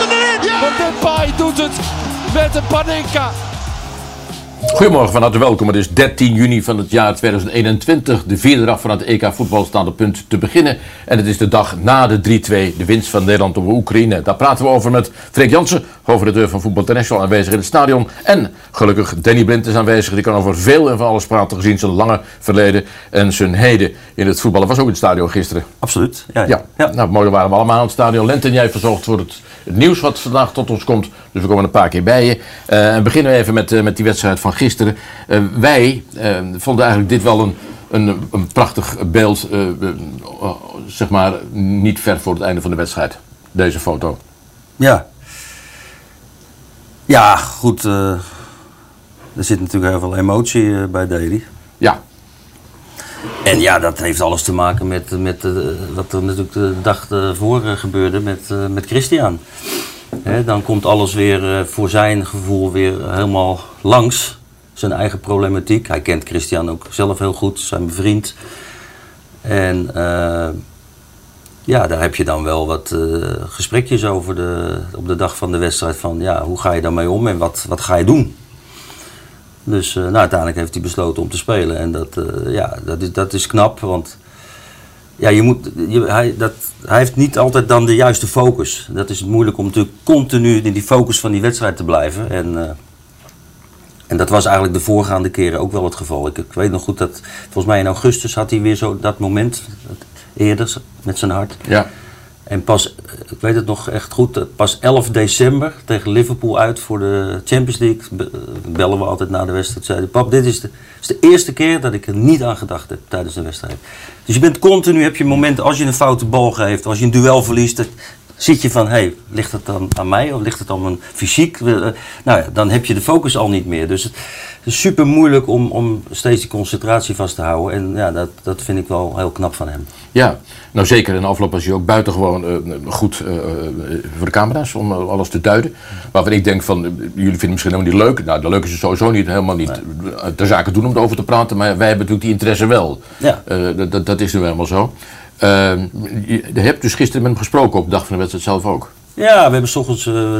Komt erin. Depay doet het met de Panenka. Goedemorgen, van harte welkom. Het is 13 juni van het jaar 2021. De vierde dag van het EK voetbal staat op punt te beginnen. En het is de dag na de 3-2, de winst van Nederland op Oekraïne. Daar praten we over met Freek Jansen, hoofdredacteur van Voetbal International, aanwezig in het stadion. En gelukkig Danny Blind is aanwezig. Die kan over veel en van alles praten, gezien zijn lange verleden en zijn heden in het voetballen. Was ook in het stadion gisteren. Absoluut. Ja, Ja, ja. nou mooi waren we allemaal aan het stadion. Lent en jij verzorgd voor het, het nieuws wat vandaag tot ons komt. Dus we komen een paar keer bij je. Eh, en beginnen we even met, eh, met die wedstrijd van gisteren. Eh, wij vonden eigenlijk dit wel een, een, een prachtig beeld. zeg maar niet ver voor het einde van de wedstrijd. Deze foto. Ja, Ja, goed. er zit natuurlijk heel veel emotie bij Deli. Ja, En ja, dat heeft alles te maken met, met wat er natuurlijk de dag ervoor gebeurde met, met Christian. Dan komt alles weer eh, voor zijn gevoel weer helemaal langs. Zijn eigen problematiek. Hij kent Christian ook zelf heel goed, zijn bevriend. En eh, ja, daar heb je dan wel wat eh, gesprekjes over de, op de dag van de wedstrijd. Van ja, hoe ga je daarmee om en wat, wat ga je doen? Dus nou, uiteindelijk heeft hij besloten om te spelen. En dat, ja, dat, is, dat is knap, want ja, je moet, je, hij, dat, hij heeft niet altijd dan de juiste focus. Dat is het moeilijk om natuurlijk continu in die focus van die wedstrijd te blijven. En, eh, en dat was eigenlijk de voorgaande keren ook wel het geval. Ik, weet nog goed dat, volgens mij in augustus had hij weer zo dat moment, eerder met zijn hart. ja. En pas, ik weet het nog echt goed, eh, pas 11 december tegen Liverpool uit voor de Champions League. eh, Bellen we altijd na de wedstrijd. Zeiden, pap, dit is de, is de eerste keer dat ik er niet aan gedacht heb tijdens de wedstrijd. Dus je bent continu, heb je momenten, als je een foute bal geeft, als je een duel verliest, dan zit je van, hé, hey, ligt het dan aan mij of ligt het aan mijn fysiek? Eh, Nou ja, dan heb je de focus al niet meer. Dus het is super moeilijk om, om steeds die concentratie vast te houden. En ja, dat, dat vind ik wel heel knap van hem. Ja, nou zeker. In de afloop was hij ook buitengewoon eh, goed eh, voor de camera's om alles te duiden. Waarvan ik denk van, jullie vinden het misschien helemaal niet leuk. Nou, de leuk is het sowieso niet, helemaal niet eh, ter zake doen om erover te praten. Maar wij hebben natuurlijk die interesse wel. Ja. Dat, dat is nu helemaal zo. Eh, je, hebt dus gisteren met hem gesproken op de dag van de wedstrijd zelf ook. Ja, we hebben s ochtends eh,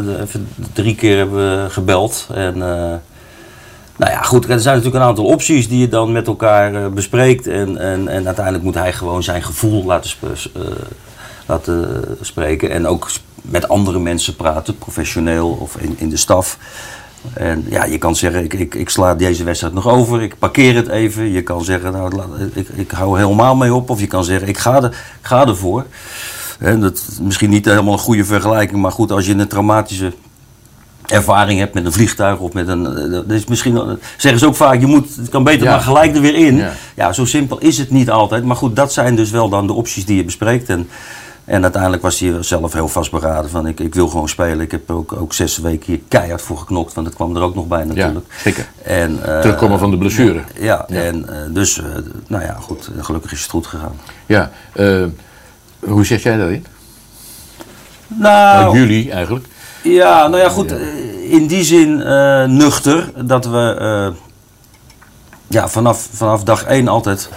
drie keer hebben gebeld. En eh, nou ja, goed, er zijn natuurlijk een aantal opties die je dan met elkaar eh, bespreekt. En, en, en uiteindelijk moet hij gewoon zijn gevoel laten, laten spreken. En ook met andere mensen praten, professioneel of in, in de staf. En ja, je kan zeggen, ik, ik, ik sla deze wedstrijd nog over, ik parkeer het even. Je kan zeggen, nou, ik, ik hou helemaal mee op. Of je kan zeggen, ik ga, er, ik ga ervoor. En dat is misschien niet helemaal een goede vergelijking, maar goed, als je een traumatische ervaring hebt met een vliegtuig of met een. eh, Dat is misschien, zeggen ze ook vaak, je moet, het kan beter Ja. maar gelijk er weer in. Ja. Ja. zo simpel is het niet altijd. Maar goed, dat zijn dus wel dan de opties die je bespreekt. En, en uiteindelijk was hij zelf heel vastberaden van ik, ik wil gewoon spelen. Ik heb ook, ook zes weken hier keihard voor geknokt, want dat kwam er ook nog bij natuurlijk. zeker. En, eh, Terugkomen van de blessure. Ja, en eh, dus, eh, nou ja, goed, gelukkig is het goed gegaan. Ja, hoe zet jij daarin? Nou, Nou, jullie eigenlijk. Ja, nou ja, goed. In die zin nuchter dat we ja, vanaf, vanaf dag één altijd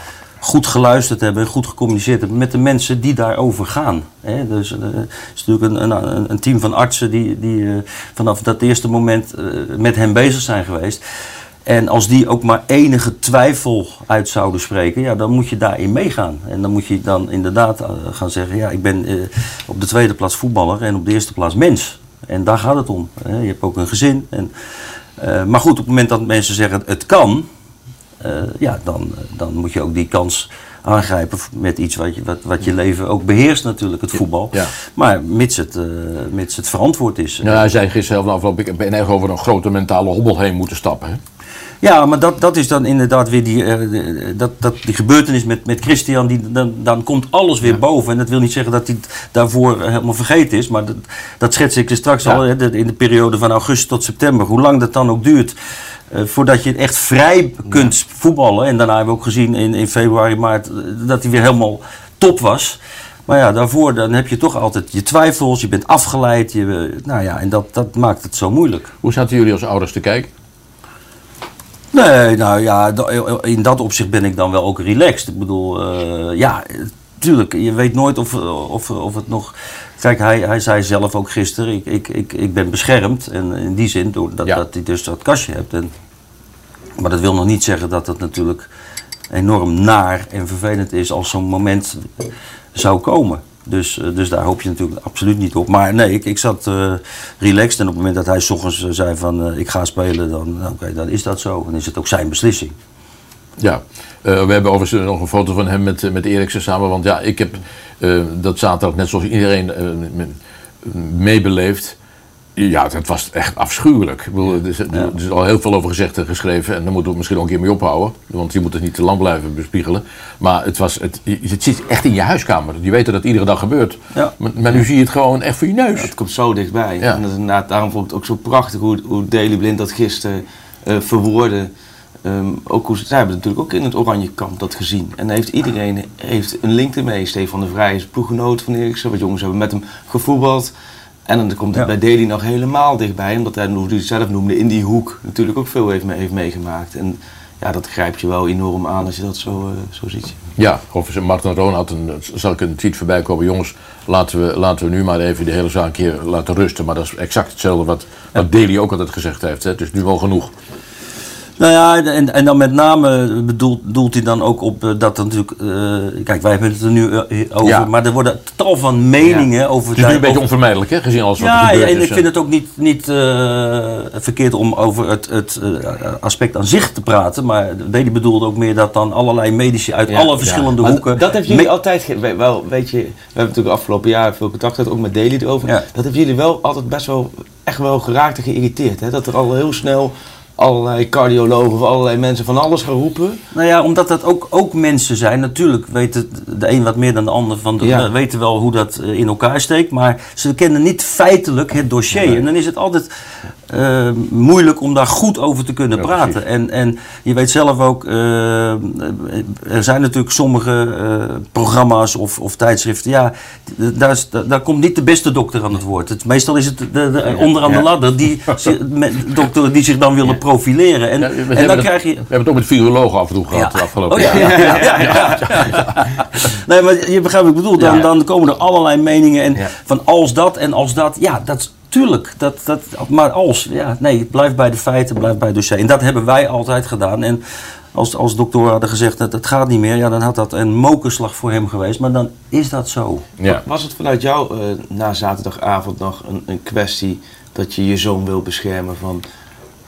goed geluisterd hebben en goed gecommuniceerd hebben met de mensen die daarover gaan. Hè? Dus eh, het is natuurlijk een, een, een team van artsen die, die eh, vanaf dat eerste moment eh, met hem bezig zijn geweest. En als die ook maar enige twijfel uit zouden spreken, ja, dan moet je daarin meegaan. En dan moet je dan inderdaad eh, gaan zeggen, ja, ik ben eh, op de tweede plaats voetballer en op de eerste plaats mens. En daar gaat het om. Je hebt ook een gezin. En, eh, maar goed, op het moment dat mensen zeggen het kan, eh, ja, dan, dan moet je ook die kans aangrijpen met iets wat je, wat, wat je leven ook beheerst natuurlijk, het voetbal. Ja. Maar mits het, eh, mits het verantwoord is. Nou, hij zei gisteren zelf afloop, ik ben echt over een grote mentale hobbel heen moeten stappen. Hè? Ja, maar dat, dat is dan inderdaad weer die, eh, dat, dat, die gebeurtenis met, met Christian. Die, dan, dan komt alles weer boven. En dat wil niet zeggen dat hij daarvoor helemaal vergeten is. Maar dat, dat schets ik er straks Ja. al. Hè, in de periode van augustus tot september. Hoe lang dat dan ook duurt. Eh, voordat je echt vrij kunt voetballen. En daarna hebben we ook gezien in, in februari, maart. eh, dat hij weer helemaal top was. Maar ja, daarvoor dan heb je toch altijd je twijfels. Je bent afgeleid. Je, nou ja, en dat, dat maakt het zo moeilijk. Hoe zaten jullie als ouders te kijken? Nee, nou ja, da- in dat opzicht ben ik dan wel ook relaxed. Ik bedoel, eh, ja, tuurlijk, je weet nooit of, of, of het nog... Kijk, hij, hij zei zelf ook gisteren, ik, ik, ik, ik ben beschermd. En in die zin, doordat Ja. dat hij dus dat kastje hebt. En, maar dat wil nog niet zeggen dat het natuurlijk enorm naar en vervelend is als zo'n moment zou komen. Dus, eh, dus daar hoop je natuurlijk absoluut niet op. Maar nee, ik, ik zat eh, relaxed en op het moment dat hij s ochtends eh, zei van ik ga spelen, dan, nou, oké, dan is dat zo. Dan is het ook zijn beslissing. Ja, Eh, we hebben overigens nog een foto van hem met, eh, met Eriksen samen. Want ja, ik heb eh, dat zaterdag net zoals iedereen me- meebeleefd. Ja, het was echt afschuwelijk. Ik bedoel, er, is, er is al heel veel over gezegd en geschreven. En daar moeten we misschien ook een keer mee ophouden. Want je moet het niet te lang blijven bespiegelen. Maar het, was, het, het zit echt in je huiskamer. Je weet dat het iedere dag gebeurt. Ja. Maar, maar nu zie je het gewoon echt voor je neus. Het komt zo dichtbij. Ja. En dat is inderdaad, daarom vond ik het ook zo prachtig hoe, hoe Daily Blind dat gisteren verwoordde. Ehm, ook hoe ze, zij hebben natuurlijk ook in het oranje kamp dat gezien. En heeft iedereen heeft een link ermee. Stefan de Vrij is ploeggenoot van Eriksen. Wat jongens hebben met hem gevoetbald. En dan komt het Ja. bij Daly nog helemaal dichtbij. Omdat hij, hoe hij het zelf noemde, in die hoek natuurlijk ook veel heeft, mee- heeft meegemaakt. En ja, dat grijpt je wel enorm aan als je dat zo, eh, zo ziet. Ja, of Martin Roon had een, zal ik een tweet voorbij komen. Jongens, laten we, laten we nu maar even de hele zaak keer laten rusten. Maar dat is exact hetzelfde wat, wat Daly ook altijd gezegd heeft. Hè. Het is nu wel genoeg. Nou ja, en, en dan met name bedoelt, doelt hij dan ook op eh, dat er natuurlijk... eh, kijk, wij hebben het er nu eh, over, Ja. maar er worden tal van meningen over... Het is nu een beetje onvermijdelijk, hè, gezien alles wat er Ja, en is. ik vind het ook niet, niet verkeerd om over het, het aspect aan zich te praten. Maar Deli bedoelde ook meer dat dan allerlei medici uit Ja. alle verschillende hoeken... Dat hebben jullie altijd, wel, weet je, we hebben natuurlijk afgelopen jaar veel contact gehad, ook met Daily erover. Ja. Dat hebben jullie wel altijd best wel, echt wel geraakt en geïrriteerd. Hè? Dat er al heel snel allerlei cardiologen of allerlei mensen van alles gaan roepen. Nou ja, omdat dat ook, ook mensen zijn. Natuurlijk weten de een wat meer dan de ander van de, Ja. weten wel hoe dat eh, in elkaar steekt. Maar ze kennen niet feitelijk het dossier. En dan is het altijd eh, moeilijk om daar goed over te kunnen Ja, praten. precies. En, en je weet zelf ook, eh, er zijn natuurlijk sommige programma's of, of tijdschriften. Ja, daar, is, daar, komt niet de beste dokter aan het woord. Het, meestal is het de, de, onderaan de ladder die, doktoren die zich dan willen profileren. En, Ja, en dan het, krijg je... we hebben het ook met virologen af en toe gehad de afgelopen Oh, ja, jaar. ja, ja, ja, ja. Nee, maar je begrijpt wat ik bedoel. Dan, Ja. dan komen er allerlei meningen en Ja. van als dat en als dat. Ja, dat is tuurlijk. Dat, dat, maar als. Ja, nee, blijf bij de feiten, blijf bij het dossier. En dat hebben wij altijd gedaan. En als, als doktoren hadden gezegd dat het gaat niet meer, ja, dan had dat een mokerslag voor hem geweest. Maar dan is dat zo. Ja. Was het vanuit jou eh, na zaterdagavond nog een, een kwestie dat je je zoon wil beschermen van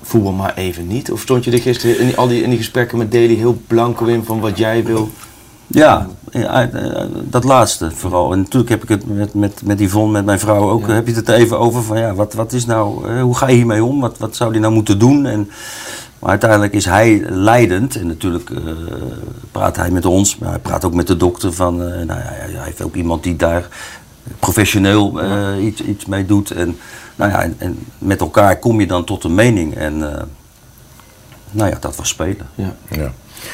voetbal maar even niet? Of stond je er gisteren in die, al die, in die gesprekken met Daly heel blanco in van wat jij wil? Ja, eh, dat laatste vooral. En natuurlijk heb ik het met, met, met Yvonne, met mijn vrouw ook, Ja. heb je het er even over van ja, wat, wat is nou, eh, hoe ga je hiermee om? Wat, wat zou hij nou moeten doen? En, maar uiteindelijk is hij leidend en natuurlijk eh, praat hij met ons, maar hij praat ook met de dokter van, eh, nou ja, hij heeft ook iemand die daar professioneel eh, iets, iets mee doet. En, nou ja, en, en met elkaar kom je dan tot een mening en eh, nou ja, dat was spelen. Ja. Ja.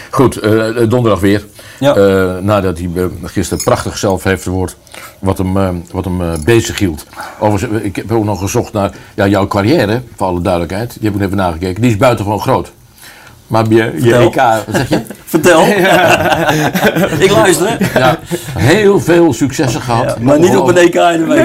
Goed, eh, donderdag weer. Ja. Eh, nadat hij gisteren prachtig zelf heeft verwoord wat hem, wat hem bezig hield. Overigens, ik heb ook nog gezocht naar ja, jouw carrière, voor alle duidelijkheid. Die heb ik even nagekeken. Die is buitengewoon groot. Maar je, je Vertel. EK, wat zeg je? Vertel. ik luister. Ja, heel veel successen gehad. Ja, maar niet op een EK in de week.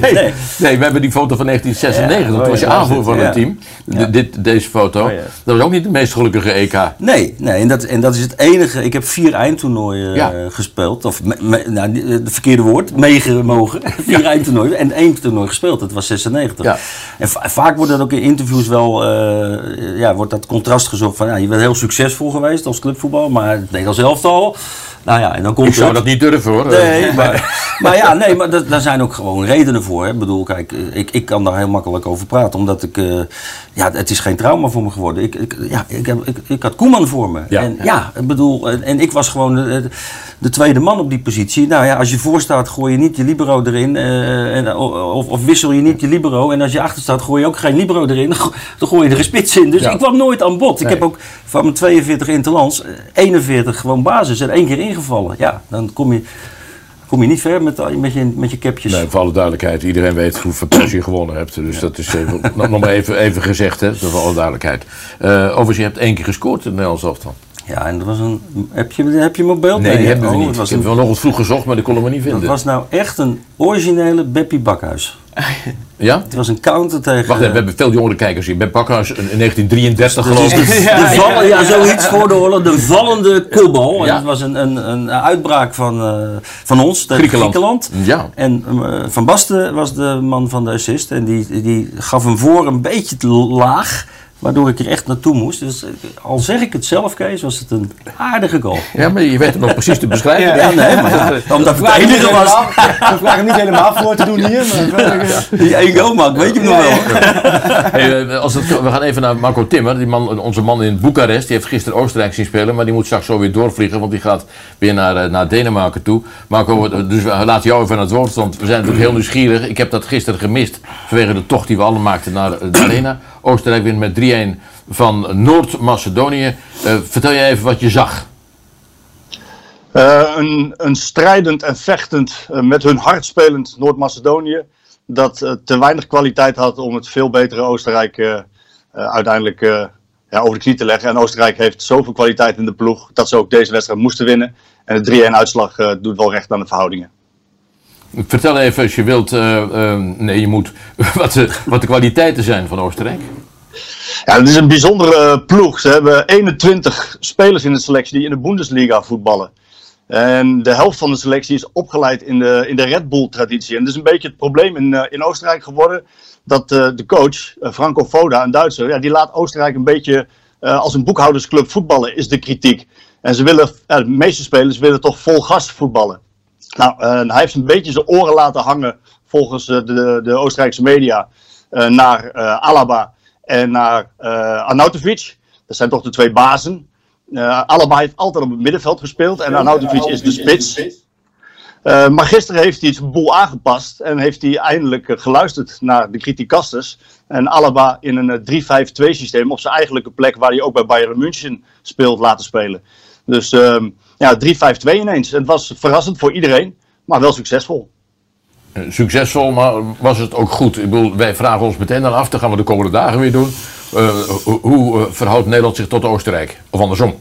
Nee, nee. nee, we hebben die foto van 1996. Toen was je ja, aanvoerder van het team. De- dit, deze foto. Oh. Dat was ook niet de meest gelukkige EK. Nee, nee en, dat, en dat is het enige. Ik heb vier eindtoernooien eh, gespeeld. Of me, me- nou, niet- het verkeerde woord, meegemogen. vier eindtoernooien en één toernooi gespeeld. Dat was 96. Ja. En va- vaak wordt dat ook in interviews wel, eh, ja, wordt dat contrast gezocht je bent heel succesvol geweest als clubvoetbal, maar het Nederlands elftal, Nou ja, en dan komt Ik zou het. dat niet durven hoor. Nee, maar, maar ja, nee, maar dat- daar zijn ook gewoon redenen voor. Hè. Ik bedoel, kijk, eh, ik, ik kan daar heel makkelijk over praten, omdat ik, eh, ja, het is geen trauma voor me geworden. Ik, ik, ja, ik, heb, ik, ik had Koeman voor me. Ja. En ja, ik bedoel, en, en ik was gewoon de, de tweede man op die positie. Nou ja, als je voor staat, gooi je niet je libero erin, eh, en, of, of wissel je niet je libero. En als je achter staat, gooi je ook geen libero erin, dan go- dan gooi je er een spits in. Dus Ja. ik kwam nooit aan bod. Ik heb ook van mijn 42 interlands, eh, 41 gewoon basis en één keer ingevallen. Ja, dan kom je, kom je niet ver met, met, je, met je capjes. Nee, voor alle duidelijkheid, iedereen weet hoeveel prijs je gewonnen hebt. Dus dat is even, nog maar even, even gezegd, hè, voor alle duidelijkheid. Eh overigens, je hebt één keer gescoord in het Nederlands. Ja, en dat was een. Heb je, heb je op beeld? Nee, die hebben we Oh, niet. Ik heb een, wel nog eens vroeg gezocht, maar die kon hem niet dat vinden. was nou echt een originele Beppie Bakhuis. Ja? Het was een counter tegen. Wacht even, we hebben veel jongere kijkers hier. Ben Bakhuis in 1933 Dus geloof ik. de vallen, ja, zoiets voor de oorlog. De vallende kopbal. En Ja. het was een, een, een uitbraak van, eh, van ons tegen Griekenland. Griekenland. Ja. En eh, Van Basten was de man van de assist. En die, die gaf hem voor een beetje te laag. Waardoor ik er echt naartoe moest. Dus eh, al zeg ik het zelf, Kees, was het een aardige goal. Ja, maar je weet hem nog precies te beschrijven. Ja, nee, maar ja, omdat het enige was Ik vraag hem niet helemaal voor te doen hier. Maar die één goal maakt, weet je hem nog wel. Hey, eh, als het, we gaan even naar Marco Timmer, die man, onze man in Boekarest. Die heeft gisteren Oostenrijk zien spelen, maar die moet straks zo weer doorvliegen, want die gaat weer naar, eh, naar Denemarken toe. Marco, dus we laten jou even aan het woord, want we zijn natuurlijk heel nieuwsgierig. Ik heb dat gisteren gemist, vanwege de tocht die we alle maakten naar de arena. Oostenrijk wint met 3-1 van Noord-Macedonië. Eh, vertel jij even wat je zag. Eh, een, een strijdend en vechtend, eh, met hun hart spelend Noord-Macedonië. Dat te weinig kwaliteit had om het veel betere Oostenrijk uiteindelijk ja, over de knie te leggen. En Oostenrijk heeft zoveel kwaliteit in de ploeg dat ze ook deze wedstrijd moesten winnen. En de 3-1 uitslag doet wel recht aan de verhoudingen. Vertel even als je wilt, eh, eh, nee je moet, wat de, wat de kwaliteiten zijn van Oostenrijk. Ja, het is een bijzondere eh, ploeg. Ze hebben 21 spelers in de selectie die in de Bundesliga voetballen. En de helft van de selectie is opgeleid in de, in de Red Bull-traditie. En dat is een beetje het probleem in, eh, in Oostenrijk geworden. Dat eh, de coach, eh, Franco Foda, een Duitser, ja, die laat Oostenrijk een beetje eh, als een boekhoudersclub voetballen, is de kritiek. En ze willen, de meeste spelers willen toch vol gas voetballen. Nou, eh, hij heeft een beetje zijn oren laten hangen, volgens eh, de, de Oostenrijkse media, eh, naar Alaba en naar Arnautovic. Dat zijn toch de twee bazen. Alaba heeft altijd op het middenveld gespeeld en Arnautovic is de spits. Maar gisteren heeft hij het boel aangepast en heeft hij eindelijk geluisterd naar de criticasters. En Alaba in een eh, 3-5-2 systeem op zijn eigenlijke plek waar hij ook bij Bayern München speelt laten spelen. Dus ehm, ja, 3-5-2 ineens. Het was verrassend voor iedereen, maar wel succesvol. Eh, Succesvol, maar was het ook goed? Ik bedoel, wij vragen ons meteen dan af, dat gaan we de komende dagen weer doen. Eh, hoe eh, verhoudt Nederland zich tot Oostenrijk? Of andersom?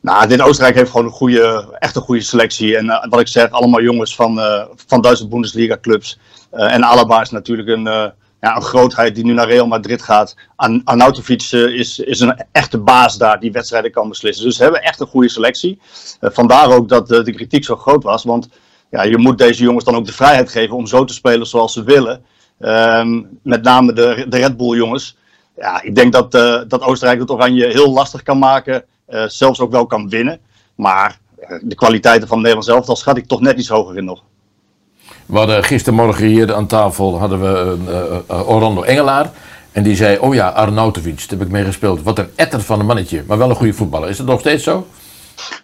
Nou, dit Oostenrijk heeft gewoon een goede, echt een goede selectie. En wat ik zeg, allemaal jongens van, eh, van Duitse Bundesliga clubs. En Alaba is natuurlijk een, ja, een grootheid die nu naar Real Madrid gaat. An Arnautovic eh, is, is een echte baas daar die wedstrijden kan beslissen. Dus ze hebben echt een goede selectie. Eh, vandaar ook dat eh, de kritiek zo groot was. Want ja, je moet deze jongens dan ook de vrijheid geven om zo te spelen zoals ze willen. Ehm, met name de, de Red Bull jongens. Ja, ik denk dat, eh, dat Oostenrijk het Oranje heel lastig kan maken. zelfs ook wel kan winnen. Maar de kwaliteiten van Nederland zelf, daar schat ik toch net iets hoger in nog. We hadden gistermorgen hier aan tafel hadden we eh, eh, Orlando Engelaar. En die zei, oh ja, Arnautovic, daar heb ik mee gespeeld. Wat een etter van een mannetje, maar wel een goede voetballer. Is dat nog steeds zo?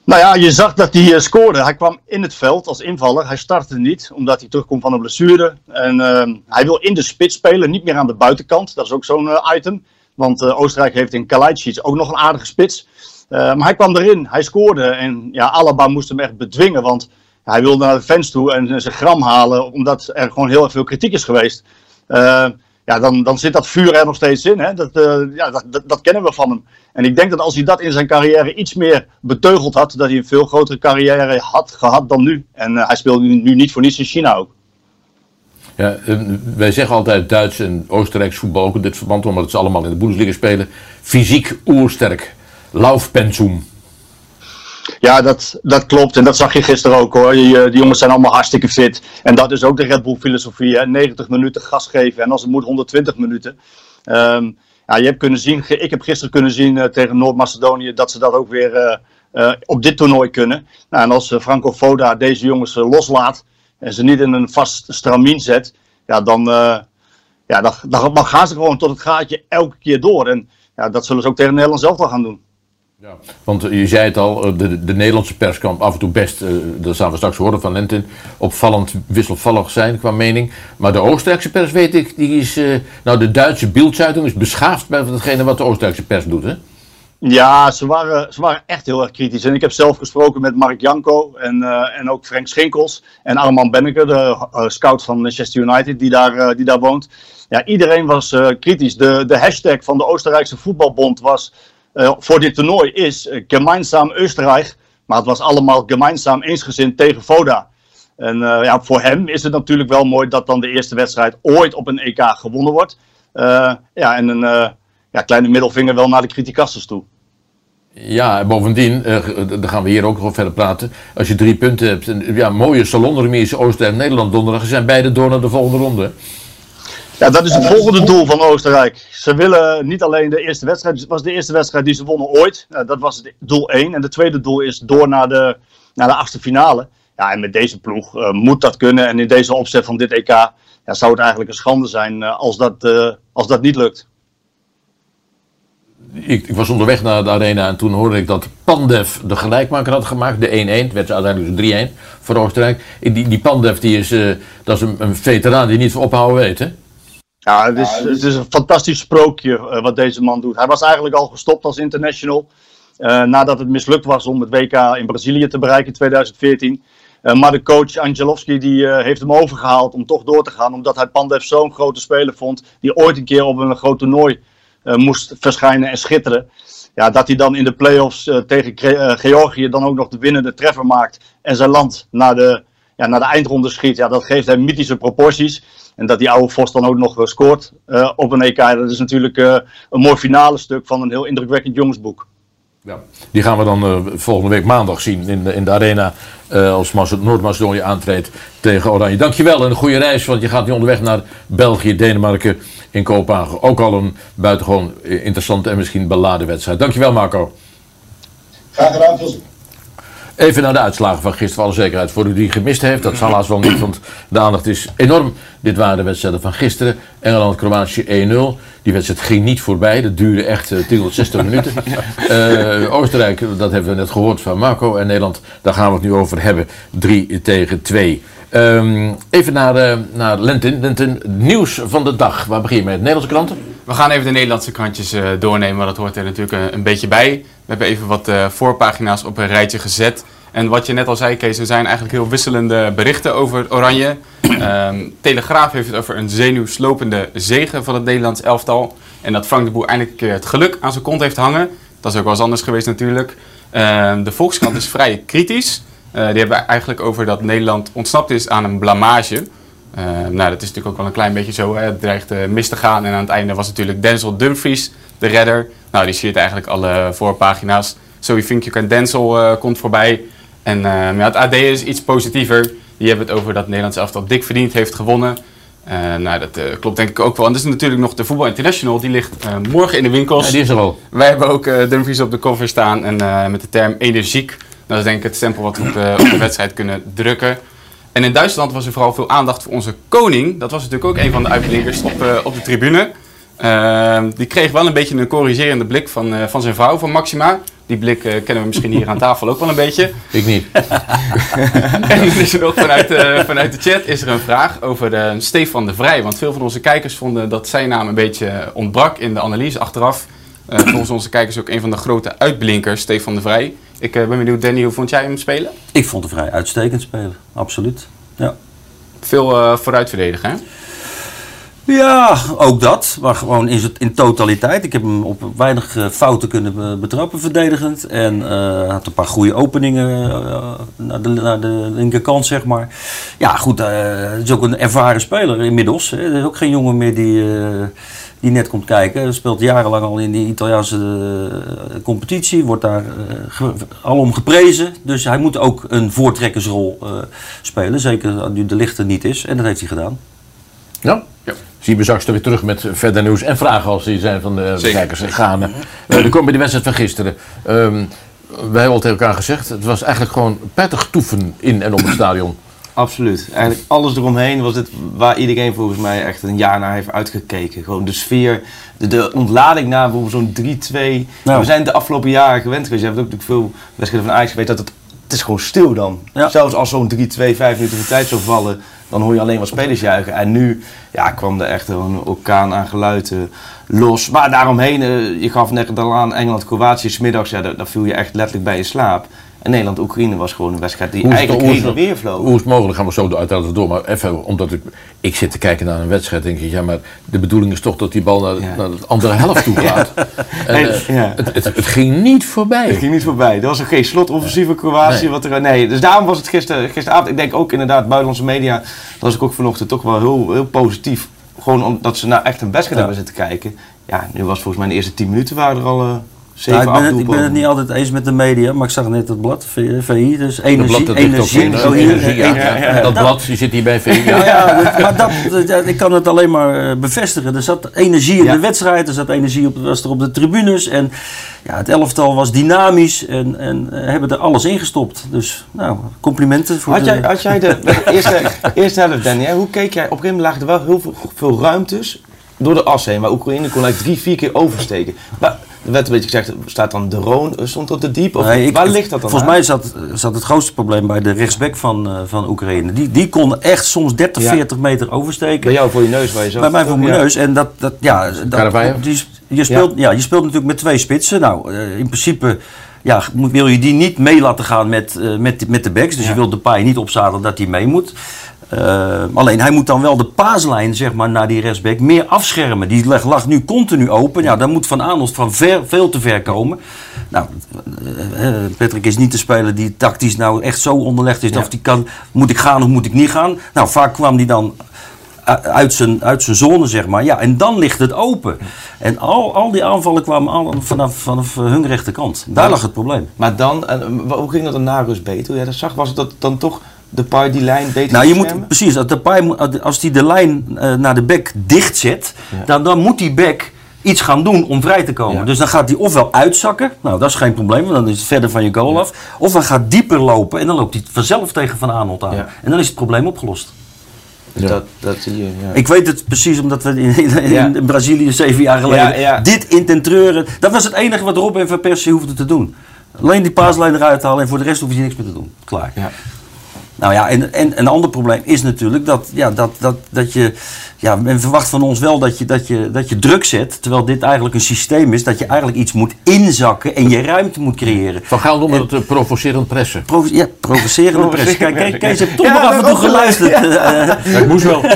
Nou ja, je zag dat hij eh, scoorde. Hij kwam in het veld als invaller. Hij startte niet, omdat hij terugkomt van een blessure. En ehm, hij wil in de spits spelen, niet meer aan de buitenkant. Dat is ook zo'n item. Want Oostenrijk heeft in Kalajdzic ook nog een aardige spits. Maar hij kwam erin, hij scoorde. En ja, Alaba moest hem echt bedwingen, want hij wilde naar de fans toe en zijn gram halen, omdat er gewoon heel erg veel kritiek is geweest. Eh, ja, dan, dan zit dat vuur er nog steeds in. Hè? Dat, eh, ja, dat, dat, kennen we van hem. En ik denk dat als hij dat in zijn carrière iets meer beteugeld had, dat hij een veel grotere carrière had gehad dan nu. En eh, hij speelt nu, niet voor niets in China ook. Ja, wij zeggen altijd Duits en Oostenrijks voetbal ook in dit verband, omdat ze allemaal in de Bundesliga spelen. Fysiek oersterk. Laufpensum. Ja, dat, dat klopt. En dat zag je gisteren ook hoor. Die, jongens zijn allemaal hartstikke fit. En dat is ook de Red Bull filosofie. Hè? 90 minuten gas geven. En als het moet 120 minuten. Ehm, ja, je hebt kunnen zien, ik heb gisteren kunnen zien eh, tegen Noord-Macedonië dat ze dat ook weer, eh, eh, op dit toernooi kunnen. Nou, en als Franco Foda deze jongens loslaat en ze niet in een vast stramien zet, ja, dan, ja, dan, dan, dan gaan ze gewoon tot het gaatje elke keer door. En ja, dat zullen ze ook tegen Nederland zelf wel gaan doen. Ja, want je zei het al, eh, de, de Nederlandse pers kan af en toe best, eh, dat gaan we straks horen van Lentin, opvallend wisselvallig zijn qua mening. Maar de Oostenrijkse pers, weet ik, die is, eh, nou de Duitse Bildzeitung is beschaafd bij datgene wat de Oostenrijkse pers doet, hè? Ja, ze waren, ze waren echt heel erg kritisch. En ik heb zelf gesproken met Mark Janko en, eh, en ook Frank Schinkels en Arman Benneke, de eh, scout van Manchester United, die daar, eh, die daar woont. Ja, iedereen was eh, kritisch. De, de hashtag van de Oostenrijkse voetbalbond was eh, voor dit toernooi is uh, Gemeinsam Oostenrijk. Maar het was allemaal gemeinsam eensgezind tegen Voda. En eh, ja, voor hem is het natuurlijk wel mooi dat dan de eerste wedstrijd ooit op een EK gewonnen wordt. Eh, ja, en een eh, ja, kleine middelvinger wel naar de criticasters toe. Ja, en bovendien, eh, daar gaan we hier ook nog over verder praten. Als je drie punten hebt, en, ja, mooie salonremise Oostenrijk en Nederland donderdag, zijn beide door naar de volgende ronde. Ja, dat is het volgende doel van Oostenrijk. Ze willen niet alleen de eerste wedstrijd, het was de eerste wedstrijd die ze wonnen ooit. Dat was het doel 1. En de tweede doel is door naar de, naar de achtste finale. Ja, en met deze ploeg uh, moet dat kunnen. En in deze opzet van dit EK ja, zou het eigenlijk een schande zijn uh, als, dat, als dat niet lukt. Ik, ik, was onderweg naar de arena en toen hoorde ik dat Pandev de gelijkmaker had gemaakt, de 1-1. Het werd uiteindelijk 3-1 voor Oostenrijk. Die, die Pandev die is, dat is een, een, veteraan die niet van ophouden weet, hè? Ja, het is, het is een fantastisch sprookje uh, wat deze man doet. Hij was eigenlijk al gestopt als international. Uh, nadat het mislukt was om het WK in Brazilië te bereiken in 2014. maar de coach Angelovski die, heeft hem overgehaald om toch door te gaan. Omdat hij Pandev zo'n grote speler vond. Die ooit een keer op een groot toernooi moest verschijnen en schitteren. Ja, dat hij dan in de play-offs tegen Georgië dan ook nog de winnende treffer maakt. En zijn land naar de, ja, naar de eindronde schiet. Ja, dat geeft hem mythische proporties. En dat die oude Vos dan ook nog scoort op een EK. Dat is natuurlijk een mooi finale stuk van een heel indrukwekkend jongensboek. Ja, die gaan we dan uh, volgende week maandag zien in de, in de arena uh, als Noord-Macedonië aantreedt tegen Oranje. Dankjewel en een goede reis, want je gaat nu onderweg naar België, Denemarken in Kopenhagen. Ook al een buitengewoon interessante en misschien beladen wedstrijd. Dankjewel Marco. Graag gedaan, veel Even naar de uitslagen van gisteren, voor alle zekerheid. Voor u die gemist heeft, dat zal haast wel niet, want de aandacht is enorm. Dit waren de wedstrijden van gisteren. Engeland-Kroatië 1-0. Die wedstrijd ging niet voorbij, dat duurde echt uh, 360 minuten. Uh, Oostenrijk, dat hebben we net gehoord van Marco. En Nederland, daar gaan we het nu over hebben. 3 tegen 2. Um, even naar, uh, naar Lentin. Lentin, nieuws van de dag. Waar begin je met? Nederlandse kranten? We gaan even de Nederlandse krantjes uh, doornemen, want dat hoort er natuurlijk een, een, beetje bij. We hebben even wat uh, voorpagina's op een rijtje gezet. En wat je net al zei, Kees, er zijn eigenlijk heel wisselende berichten over Oranje. Um, Telegraaf heeft het over een zenuwslopende zegen van het Nederlands elftal. En dat Frank de Boer eindelijk het geluk aan zijn kont heeft hangen. Dat is ook wel eens anders geweest natuurlijk. Um, de Volkskrant is vrij kritisch. Uh, die hebben eigenlijk over dat Nederland ontsnapt is aan een blamage. Uh, nou, dat is natuurlijk ook wel een klein beetje zo. Hè. Het dreigt uh, mis te gaan. En aan het einde was natuurlijk Denzel Dumfries, de redder. Nou, die siert eigenlijk alle voorpagina's. Think You Can Denzel uh, komt voorbij. En ja, het AD is iets positiever. Die hebben het over dat Nederlands elftal dik verdiend heeft gewonnen. nou, dat klopt denk ik ook wel. En is natuurlijk nog de Voetbal International. Die ligt morgen in de winkels. Ja, die is er al. Wij hebben ook Dumfries op de cover staan. En met de term energiek. Dat is denk ik het stempel wat we op de, op de wedstrijd kunnen drukken. En in Duitsland was er vooral veel aandacht voor onze koning. Dat was natuurlijk ook een van de uitblinkers op, op de tribune. Die kreeg wel een beetje een corrigerende blik van, van zijn vrouw, van Maxima. Die blik uh, kennen we misschien hier aan tafel ook wel een beetje. Ik niet. en is er ook vanuit, vanuit de chat is er een vraag over Stefan de Vrij. Want veel van onze kijkers vonden dat zijn naam een beetje ontbrak in de analyse achteraf. volgens onze kijkers ook een van de grote uitblinkers, Stefan de Vrij. Ik ben benieuwd, Danny, hoe vond jij hem spelen? Ik vond hem vrij uitstekend spelen, absoluut. Ja. Veel uh, vooruit verdedigen, hè? Ja, ook dat. Maar gewoon in, in totaliteit. Ik heb hem op weinig uh, fouten kunnen betrappen verdedigend. En uh, had een paar goede openingen naar, de, naar de linkerkant, zeg maar. Ja, goed. Het is ook een ervaren speler inmiddels. Hè. Er is ook geen jongen meer die die net komt kijken. Hij speelt jarenlang al in die Italiaanse uh, competitie, wordt daar uh, alom geprezen. Dus hij moet ook een voortrekkersrol uh, spelen, zeker nu de lichter niet is. En dat heeft hij gedaan. Ja? ja. Zien we straks weer terug met verder nieuws en vragen als die zijn van de kijkers gaan. Uh, dan komen bij de wedstrijd van gisteren. Um, wij hebben al tegen elkaar gezegd, het was eigenlijk gewoon prettig toeven in en om het stadion. Absoluut. Eigenlijk alles eromheen was het waar iedereen volgens mij echt een jaar naar heeft uitgekeken. Gewoon de sfeer, de, de ontlading na bijvoorbeeld zo'n 3-2. Nou. We zijn de afgelopen jaren gewend geweest. Je hebt ook natuurlijk veel wedstrijden van Ajax geweest dat het, het is gewoon stil dan. Ja. Zelfs als zo'n 3-2, 5 minuten voor tijd zou vallen, dan hoor je alleen wat spelers juichen. En nu ja, kwam er echt een orkaan aan geluiden los. Maar daaromheen, eh, je gaf net al aan Engeland-Kroatië, smiddags, ja, daar, daar viel je echt letterlijk bij in slaap. En Nederland-Oekraïne was gewoon een wedstrijd die eigenlijk heen en weer vloog. Hoe is het mogelijk? Gaan we zo uiteraard door. Maar even, omdat ik, ik zit te kijken naar een wedstrijd, denk ik, ja, maar de bedoeling is toch dat die bal naar, naar de andere helft toe gaat. En, eh, dus- ja. het, ging niet voorbij. Het ging niet voorbij. Er was ook geen slotoffensieve Kroatië. Nee. Wat er, nee. Dus daarom was het gisteren, gisteravond, ik denk ook inderdaad, buitenlandse media, dat was ik ook vanochtend toch wel heel, heel positief. Gewoon omdat ze nou echt een wedstrijd hebben zitten kijken. Ja, nu was volgens mij de eerste 10 minuten waren er al... Eh, ik, ben het, niet altijd eens met de media, maar ik zag net het blad VI, dus energie. Energie, energie, Dat blad die zit hier bij VI. Ja, maar dat, ik kan het alleen maar eh, bevestigen. Er zat energie in de wedstrijd, er zat energie op, was er op de tribunes. En ja, het elftal was dynamisch en, en eh, hebben er alles ingestopt. Dus nou, complimenten voor had de... Jij, had jij de, eerste, eerste helft, Danny, hoe keek jij? Op een gegeven moment lagen er wel heel veel, veel ruimtes door de as heen. Maar Oekraïne kon eigenlijk drie, vier keer oversteken. Maar er werd een beetje gezegd, staat dan de Roon, eh, stond dat te diep? Of Nee, ik- waar ligt dat dan Volgens aan? mij zat, zat het grootste probleem bij de rechtsback van, eh, van Oekraïne. Die, die kon echt soms 30, Ja. 40 meter oversteken. Bij jou voor je neus waar je zat. Bij mij voor mijn Ja. neus. En dat, dat ja, dat, die, je, speelt, ja. je speelt natuurlijk met twee spitsen. Nou, eh, in principe ja, moet- wil je die niet mee laten gaan met, eh, met, met de backs. Dus je wilt de paai niet opzadelen dat hij mee moet. Eh, alleen hij moet dan wel de paaslijn zeg maar, naar die rechtsback meer afschermen. Die lag, lag nu continu open. Ja, dan moet Van Aanholt van ver, veel te ver komen. Nou, eh, eh, Patrick is niet de speler die tactisch nou echt zo onderlegd is. Of die kan, moet ik gaan of moet ik niet gaan? Nou, vaak kwam die dan u- uit zijn, uit zijn zone, zeg maar. Ja, en dan ligt het open. En al, al die aanvallen kwamen al vanaf, vanaf eh, hun rechterkant. Daar Ja. lag het probleem. Maar dan, eh, hoe ging dat dan na rust beter? Hoe jij dat zag, was het dat dan toch de paar die lijn beter Nou, je moet, precies, als, de paai als die de lijn eh, naar de bek dicht zet, dan, dan moet die bek iets gaan doen om vrij te komen. Ja. Dus dan gaat hij ofwel uitzakken, nou dat is geen probleem, want dan is het verder van je goal af. Of hij gaat dieper lopen en dan loopt hij vanzelf tegen Van Aanholt aan. Ja. En dan is het probleem opgelost. Dus dat, dat zie je, ja. Ik weet het precies, omdat we in, in, Ja. in Brazilië zeven jaar geleden Ja, ja. dit intentreuren. Dat was het enige wat Rob en Van Persie hoefden te doen. Alleen die paaslijn eruit halen en voor de rest hoef je niks meer te doen. Klaar. Nou ja, en, en een ander probleem is natuurlijk dat, ja, dat, dat, dat je. Ja, men verwacht van ons wel dat je, dat, je, dat je druk zet. Terwijl dit eigenlijk een systeem is dat je eigenlijk iets moet inzakken en je ruimte moet creëren. Van Gaal noemen het eh, provocerend pressen. Provo ja, provocerende press. Kijk, kijk, Kees heeft toch Ja, nog af en toe geluisterd. Eh, Ja, ik moest wel.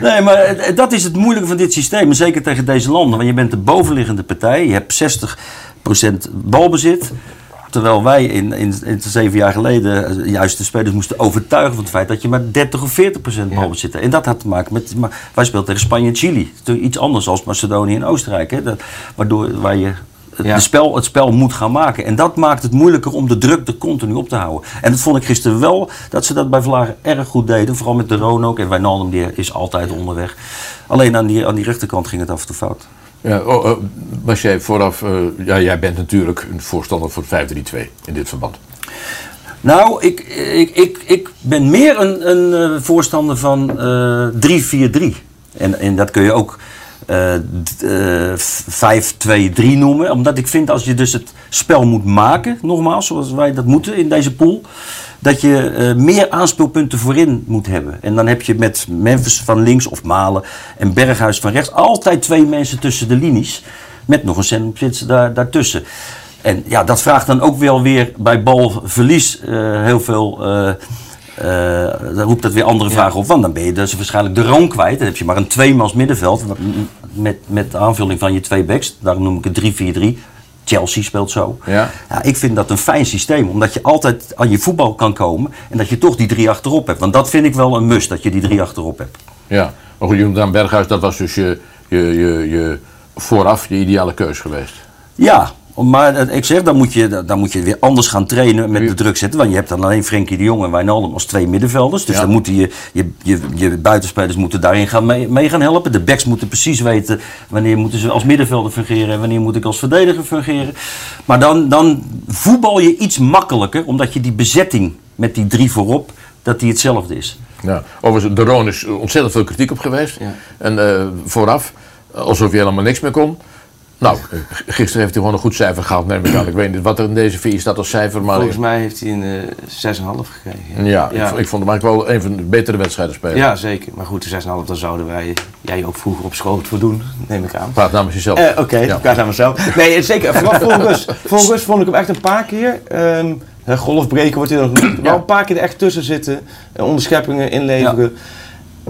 Nee, maar dat is het moeilijke van dit systeem. En zeker tegen deze landen. Want je bent de bovenliggende partij. Je hebt 60% balbezit. Terwijl wij in, in, in zeven jaar geleden eh, juist de spelers moesten overtuigen van het feit dat je maar 30 of 40 procent balbezit hebt. En dat had te maken met. Maar wij speelden tegen Spanje en Chili. Iets anders als Macedonië en Oostenrijk. Hè? Dat, waardoor waar je het, Ja. spel, het spel moet gaan maken. En dat maakt het moeilijker om de druk er continu op te houden. En dat vond ik gisteren wel dat ze dat bij Vlagen erg goed deden. Vooral met de Roon ook. En Wijnaldum die is altijd onderweg. Alleen aan die, aan die rechterkant ging het af en toe fout. Ja, oh, eh, was jij vooraf, eh, ja, jij bent natuurlijk een voorstander voor 5-3-2 in dit verband. Nou, ik, ik, ik, ik ben meer een, een eh, voorstander van eh 3-4-3. En, en dat kun je ook eh, eh, 5-2-3 noemen. Omdat ik vind als je dus het spel moet maken, nogmaals, zoals wij dat moeten in deze pool. Dat je eh, meer aanspeelpunten voorin moet hebben. En dan heb je met Memphis van links of Malen en Berghuis van rechts altijd twee mensen tussen de linies. Met nog een centrumspits daar, daartussen. En ja, dat vraagt dan ook wel weer bij balverlies eh, heel veel. eh eh, dan roept dat weer andere vragen op. Want dan ben je dus waarschijnlijk de roon kwijt. Dan heb je maar een tweemans middenveld. Met, met aanvulling van je twee backs. Daarom noem ik het 3-4-3. Chelsea speelt zo. Ja. Ja, ik vind dat een fijn systeem. Omdat je altijd aan je voetbal kan komen. En dat je toch die drie achterop hebt. Want dat vind ik wel een must. Dat je die drie achterop hebt. Ja, maar goed, Jonathan Berghuis, dat was dus je, je, je, je vooraf je ideale keus geweest. Ja, Maar ik zeg, dan moet, je, dan moet je weer anders gaan trainen met de druk zetten. Want je hebt dan alleen Frenkie de Jong en Wijnaldum als twee middenvelders. Dus Ja. dan moeten je, je, je, je buitenspelers moeten daarin gaan mee, mee gaan helpen. De backs moeten precies weten wanneer moeten ze als middenvelder fungeren en wanneer moet ik als verdediger fungeren. Maar dan, dan voetbal je iets makkelijker, omdat je die bezetting met die drie voorop, dat die hetzelfde is. Ja, overigens, de Roon is ontzettend veel kritiek op geweest. En eh, vooraf, alsof hij helemaal niks meer kon. Nou, eh, gisteren heeft hij gewoon een goed cijfer gehaald, neem ik aan. Ik weet niet wat er in deze vier staat als cijfer, maar... Volgens mij heeft hij een eh 6,5 gekregen. Ja, Ik, vond- ik vond hem eigenlijk wel een van de betere wedstrijden spelen. Ja, zeker. Maar goed, de 6,5, daar zouden wij, jij ook vroeger op school voor doen, neem ik aan. Praat namens jezelf. Eh, Oké, Ja. ik praat aan mezelf. Nee, zeker. Vooral voor rust. Voor rust vond ik hem echt een paar keer. ehm golfbreken wordt hij dan genoemd. Wel een paar keer er echt tussen zitten. eh, onderscheppingen inleveren.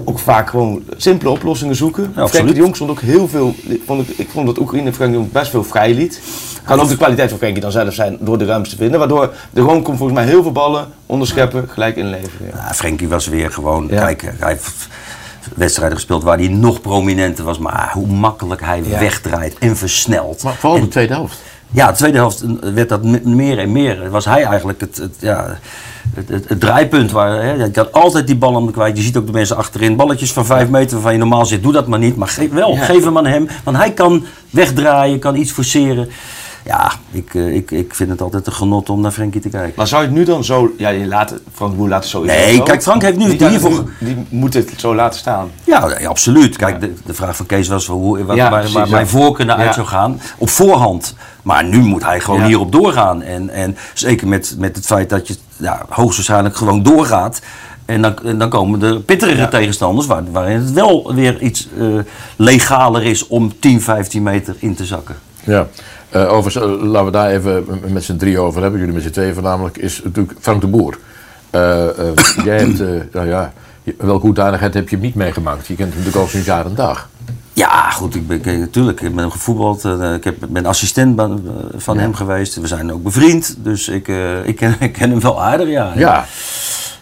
Ook vaak gewoon simpele oplossingen zoeken. Frenkie absoluut. de Jong stond ook heel veel. Vond ik, ik vond dat Oekraïne Frenkie de Jong best veel vrij liet. Kan ook de kwaliteit van Frenkie dan zelf zijn door de ruimte te vinden. Waardoor de gewoon komt volgens mij heel veel ballen onderscheppen, gelijk inleveren. Ja. Ja, Frenkie was weer gewoon, kijk, hij heeft wedstrijden gespeeld waar hij nog prominenter was. Maar hoe makkelijk hij Ja. wegdraait en versnelt. Maar vooral de En- tweede helft. Ja, de tweede helft werd dat meer en meer. Was hij eigenlijk het, het, ja, het, het, het draaipunt. Waar, hè, je had altijd die bal kwijt. Je ziet ook de mensen achterin. Balletjes van vijf meter waarvan je normaal zit. Doe dat maar niet. Maar geef, wel, Ja. geef hem aan hem. Want hij kan wegdraaien, kan iets forceren. Ja, ik, eh, ik, ik vind het altijd een genot om naar Frenkie te kijken. Maar zou je het nu dan zo. Ja, je laat, het- Frank Boer laat het sowieso. Nee, zo. kijk, Frank heeft nu Die, hiervoor- die moet het zo laten staan. Ja, ja, absoluut. Kijk, de, de vraag van Kees was hoe, wat, Ja, waar, waar mijn voorkeur naar uit zou gaan. Op voorhand. Maar nu moet hij gewoon Ja. hierop doorgaan. En, en zeker met, met het feit dat je ja, hoogstwaarschijnlijk gewoon doorgaat. En dan, en dan komen de pittigere tegenstanders, waar, waarin het wel weer iets eh, legaler is om 10, 15 meter in te zakken. Ja. Eh, overigens, eh, laten we daar even met z'n drie over hebben. Jullie met z'n tweeën voornamelijk. Is natuurlijk Frank de Boer. Eh, jij hebt, nou ja, welke hoedanigheid heb je hem niet meegemaakt? Je kent hem natuurlijk al sinds jaar en dag. Ja, goed, ik ben natuurlijk. Ik ben hem gevoetbald. ik heb, ben assistent van, hem geweest. We zijn ook bevriend. Dus ik, ik, ken, ik ken hem wel aardig, ja. Ja.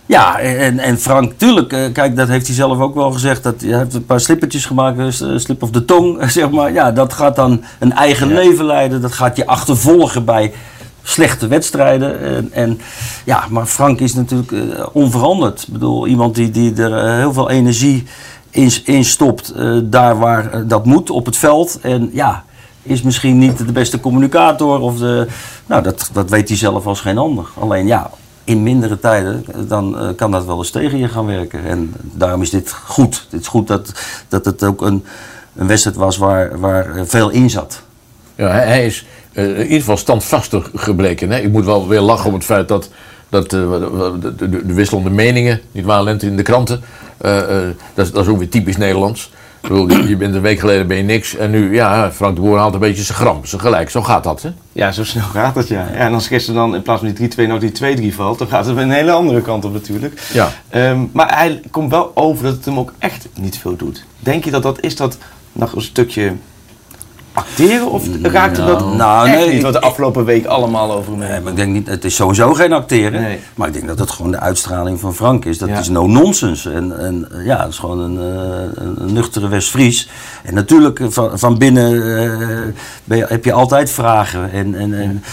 Ja, en, en Frank, tuurlijk, eh, kijk, dat heeft hij zelf ook wel gezegd. Dat, hij heeft een paar slippertjes gemaakt, eh, slip of de tong, zeg maar. Ja, dat gaat dan een eigen leven leiden. Dat gaat je achtervolgen bij slechte wedstrijden. En, en, ja, maar Frank is natuurlijk eh, onveranderd. Ik bedoel, iemand die, die er eh, heel veel energie in, in stopt, eh, daar waar eh, dat moet, op het veld. En ja, is misschien niet de beste communicator. Of de, nou, dat, dat weet hij zelf als geen ander. Alleen ja, in mindere tijden, dan eh, kan dat wel eens tegen je gaan werken. En daarom is dit goed. Het is goed dat, dat het ook een, een wedstrijd was waar, waar veel in zat. Ja, hij, is eh, in ieder geval standvastig gebleken. Hè? Ik moet wel weer lachen om het feit dat, dat eh, de, de, de wisselende meningen, niet waar, Lente, in de kranten, dat, dat is ook weer typisch Nederlands. Ik bedoel, je, bent een week geleden ben je niks en nu, ja, Frank de Boer haalt een beetje zijn gram, zijn gelijk. Zo gaat dat, hè? Ja, zo snel gaat dat, ja. ja en als gisteren dan in plaats van die 3-2 nou die 2-3 valt, dan gaat het een hele andere kant op natuurlijk. Ja. Ehm, maar hij komt wel over dat het hem ook echt niet veel doet. Denk je dat dat is dat nog een stukje acteren? Of raakt hem dat nou, echt nee, niet wat de afgelopen week allemaal over Nee, heen maar ik denk niet, het is sowieso geen acteren. Nee. Maar ik denk dat het gewoon de uitstraling van Frank is. Dat Ja. is no nonsense. En, en eh, ja, het is gewoon een, eh, een nuchtere West-Fries. En natuurlijk, eh, van, van binnen eh, ben je- heb je altijd vragen. En, en, en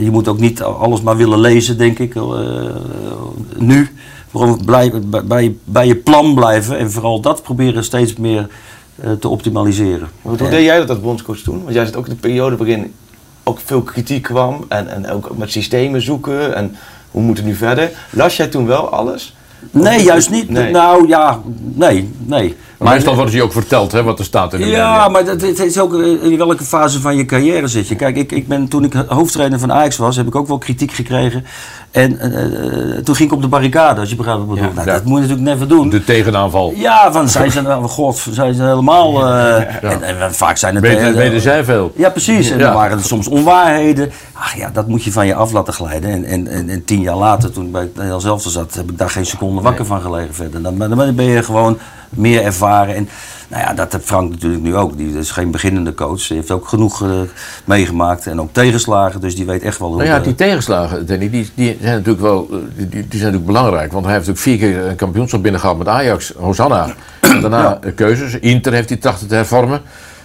je moet ook niet alles maar willen lezen, denk ik, eh, nu. Gewoon bij, bij, bij je plan blijven. En vooral dat proberen steeds meer te optimaliseren. Hoe deed jij dat als bondscoach toen? Want jij zit ook in de periode waarin ook veel kritiek kwam en, en ook met systemen zoeken en hoe moet het nu verder? Las jij toen wel alles? Nee, juist niet. Nee. Nou ja, nee, nee. Maar meestal wordt je ook verteld, hè, wat er staat in de Ja, maar dat, het is ook eh, in welke fase van je carrière zit je. Kijk, ik, ik ben, toen ik hoofdtrainer van Ajax was, heb ik ook wel kritiek gekregen. En eh, eh, toen ging ik op de barricade, als je begrijpt wat ik bedoel. Nou, Ja. Dat moet je natuurlijk never doen. De tegenaanval. Ja, van zij zijn, oh god, zij zijn helemaal... en, en vaak zijn het... Weten, weten zij veel. ja, precies. En dan waren er soms onwaarheden. Ach ja, dat moet je van je af laten glijden. En, en, en, en tien jaar later, toen ik bij het zelf zat, heb ik daar geen seconde wakker van gelegen verder. Dan, dan ben je gewoon meer ervaren. En nou ja, dat heeft Frank natuurlijk nu ook. Die is geen beginnende coach. Hij heeft ook genoeg eh, meegemaakt en ook tegenslagen. Dus die weet echt wel hoe... Nou ja, die tegenslagen, Danny, die, die zijn natuurlijk wel eh, die, die die zijn natuurlijk belangrijk. Want hij heeft natuurlijk vier keer een kampioenschap binnengehaald met Ajax, Hosanna. Daarna eh, keuzes. Inter heeft hij trachten te hervormen.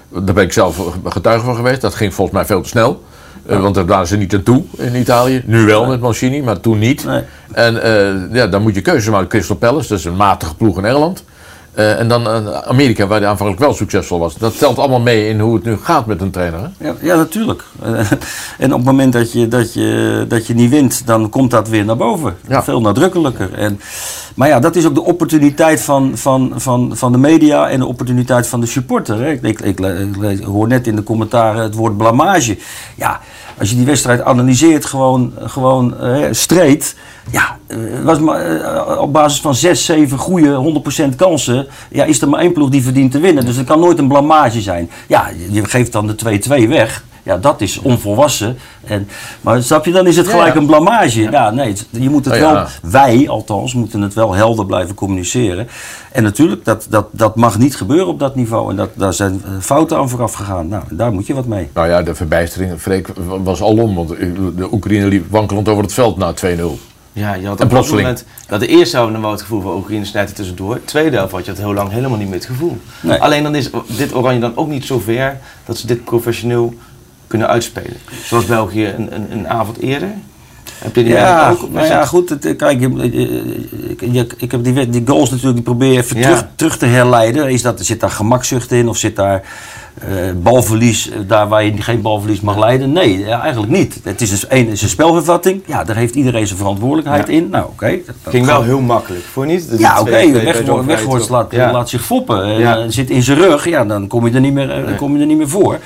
Daar ben ik zelf getuige van geweest. Dat ging volgens mij veel te snel. Want daar waren ze niet aan toe in Italië. Nu wel met Mancini, maar toen niet. Nee. En ja, dan moet je keuze maken. Crystal Palace, dat is een matige ploeg in Engeland. Eh, en dan eh, Amerika, waar hij aanvankelijk wel succesvol was. Dat telt allemaal mee in hoe het nu gaat met een trainer. Hè? Ja, ja natuurlijk. Eh, en op het moment dat je, dat, je, dat je niet wint, dan komt dat weer naar boven. Ja. Veel nadrukkelijker. En, maar ja, dat is ook de opportuniteit van, van, van, van de media en de opportuniteit van de supporter. Hè. Ik, ik, hoor net in de commentaren het woord blamage. Ja, als je die wedstrijd analyseert, gewoon, gewoon straight. Ja, eh, was maar, eh, op basis van 6, 7 goede 100% kansen. Ja, is er maar één ploeg die verdient te winnen. Dus het kan nooit een blamage zijn. Ja, je- geeft dan de 2-2 weg. Ja, dat is onvolwassen. En, maar snap je, dan is het gelijk ja. een blamage. Ja, nee, het- je moet het Oh, ja. wel, wij althans, moeten het wel helder blijven communiceren. En natuurlijk, dat, dat, dat mag niet gebeuren op dat niveau. En dat, daar zijn eh, fouten aan vooraf gegaan. Nou, daar moet je wat mee. Nou ja, de verbijstering Freek, was alom. Want de Oekraïne liep wankelend over het veld na 2-0. Ja, je had En op moment, dat de eerste helft dan wel het gevoel van Oekraïne snijdt er tussendoor. Tweede helft had je dat heel lang helemaal niet meer het gevoel. Nee. Alleen dan is dit Oranje dan ook niet zo ver dat ze dit professioneel kunnen uitspelen. Zoals België een, een, een avond eerder. Heb je die Ja, ook? nou ja, goed. Het, kijk, je, je- je- ik heb die, die goals natuurlijk, die probeer je even Ja. terug, terug te herleiden. Is dat, zit daar gemakzucht in of zit daar eh, balverlies, eh, daar waar je geen balverlies mag leiden? Nee, ja, eigenlijk niet. Het is een, een, is een spelvervatting. Ja, daar heeft iedereen zijn verantwoordelijkheid Ja. in. Nou, oké. ging wel heel makkelijk, voor niet? Ja, oké, bij Weg- laat, trap. Ja. laat zich foppen. En eh, zit in zijn rug, ja, dan kom je er niet meer, Nee. kom je er niet meer voor.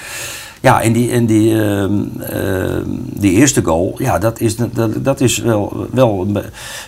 Ja, en die, en die, ehm, ehm, die eerste goal, ja, dat is, dat, dat is wel, wel...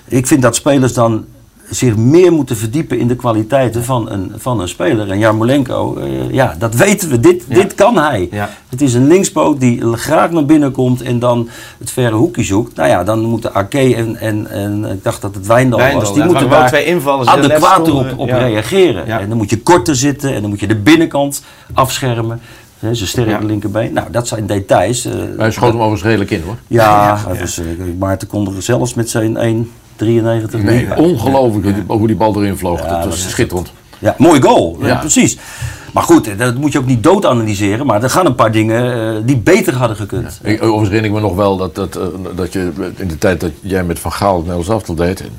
Ik vind dat spelers dan zich meer moeten verdiepen in de kwaliteiten van een, van een speler. En Jarmolenko, eh, ja, dat weten we. Dit, Ja. dit kan hij. Ja. Het is een linkspoot die graag naar binnen komt en dan het verre hoekje zoekt. Nou ja, dan moeten Ake en, en, en ik dacht dat het Wijndal, Wijndal, was. Die moeten daar twee invallers adequater stonden. op, op Ja. reageren. En dan moet je korter zitten en dan moet je de binnenkant afschermen. Hè, Zijn sterke Ja. linkerbeen. Nou, dat zijn details. eh, Hij schoot hem overigens redelijk in hoor. ja, hij was, eh, Maarten kon er zelfs met zijn 1,93 Nee, ongelooflijk hoe die- hoe die bal erin vloog. Ja, dat was is- schitterend. Ja, mooi goal. Ja. Ja. precies. Maar goed, eh, dat moet je ook niet dood analyseren. Maar er gaan een paar dingen die beter hadden gekund. Ik, overigens herinner ik me nog wel dat, dat, dat je in de tijd dat jij met Van Gaal het Nederlands aftal deed... En,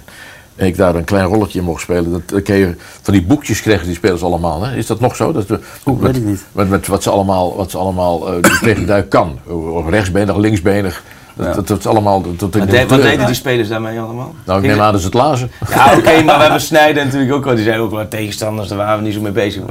en ik daar een klein rolletje in mocht spelen. Dat, je, van die boekjes kregen die spelers allemaal. Hè? Is dat nog zo? Dat, we- hoe, Weet met, ik niet. Met, met wat ze allemaal, wat ze allemaal uh, tegen duik kan. Of rechtsbenig, linksbenig. Dat, Ja. dat, dat is allemaal... Dat, dat- Wat, de- wat deden die spelers daarmee allemaal? Nou, ik neem aan dat ze het lazen. Ja, oké, maar we hebben Snijden natuurlijk ook wel. Die zijn ook wel tegenstanders, daar waren we niet zo mee bezig.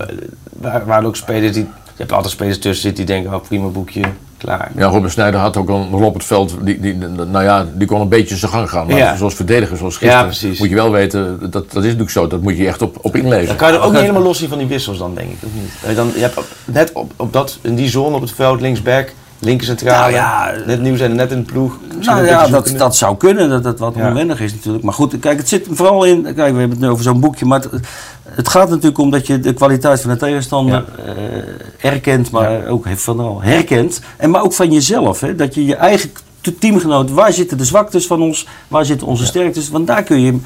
Er waren ook spelers die. Je hebt altijd spelers tussen zitten die denken: oh, prima boekje, klaar. Ja, Robin Snijder had ook een rol op het veld. Die, die, nou ja, die kon een beetje zijn gang gaan. Maar Ja. zoals verdediger, zoals gisteren, Ja, precies. moet je wel weten, dat, dat is natuurlijk zo. Dat moet je echt op, op inlezen. Dan kan je er ook niet helemaal los zien van die wissels dan, denk ik. Of niet? Je Dan, je hebt net op, op dat, in die zone op het veld, linksback, linker centrale, Nou ja, net nieuw zijn, net in de ploeg. Misschien Nou ja, dat, dat zou kunnen, dat het wat Ja. onwennig is natuurlijk. Maar goed, kijk, het zit vooral in. Kijk, we hebben het nu over zo'n boekje, maar het, het gaat natuurlijk om dat je de kwaliteit van de tegenstander eh, erkent, maar ook heeft vooral herkent. En maar ook van jezelf, hè, dat je je eigen teamgenoot, waar zitten de zwaktes van ons, waar zitten onze sterktes, want daar kun je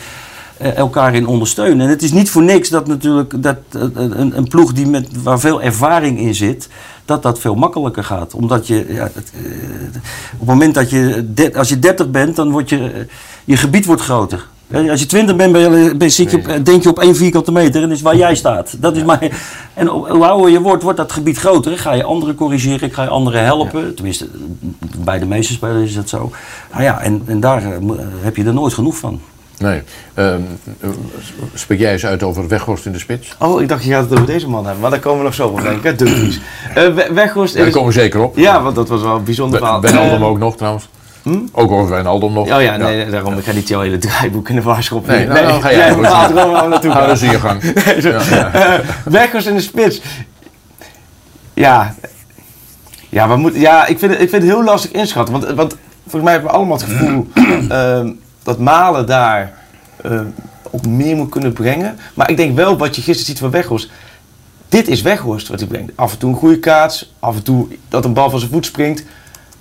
eh, elkaar in ondersteunen. En het is niet voor niks dat natuurlijk dat, eh, een, een ploeg die met, waar veel ervaring in zit, dat dat veel makkelijker gaat. Omdat je, ja, het, eh, op het moment dat je, als je 30 bent, dan wordt je, eh, je gebied wordt groter. Hè, Als je 20 bent, ben je, ben, zit je op, eh, denk je op één vierkante meter en is waar jij staat. Dat is maar, en hoe ouder je wordt, wordt dat gebied groter. Ga je anderen corrigeren, ga je anderen helpen. Tenminste, bij de meeste spelers is dat zo. Nou ja, en, en daar eh, heb je er nooit genoeg van. Nee. Eh, spreek jij eens uit over Weghorst in de spits? Oh, ik dacht je gaat het over deze man hebben, maar daar komen we nog zo op, denk ik. hè, Dumfries. Eh, We- Weghorst Ja, daar komen we zeker op. Ja, want dat was wel een bijzonder verhaal. Wijnaldum Eh, ook nog trouwens. Ook over Wijnaldum nog. Oh ja, nee, nee, daarom. Ik ga niet jouw hele draaiboek in de war schoppen. Nee, nou, dan ga jij gewoon we naartoe dat is in je gang. Ja, ja. Eh, Weghorst in de spits. Ja. Ja, we moeten, ja ik, vind het, ik vind het heel lastig inschatten. Want, want volgens mij hebben we allemaal het gevoel ehm, dat Malen daar ehm, ook meer moet kunnen brengen. Maar ik denk wel wat je gisteren ziet van Weghorst. Dit is Weghorst wat hij brengt. Af en toe een goede kaats. Af en toe dat een bal van zijn voet springt.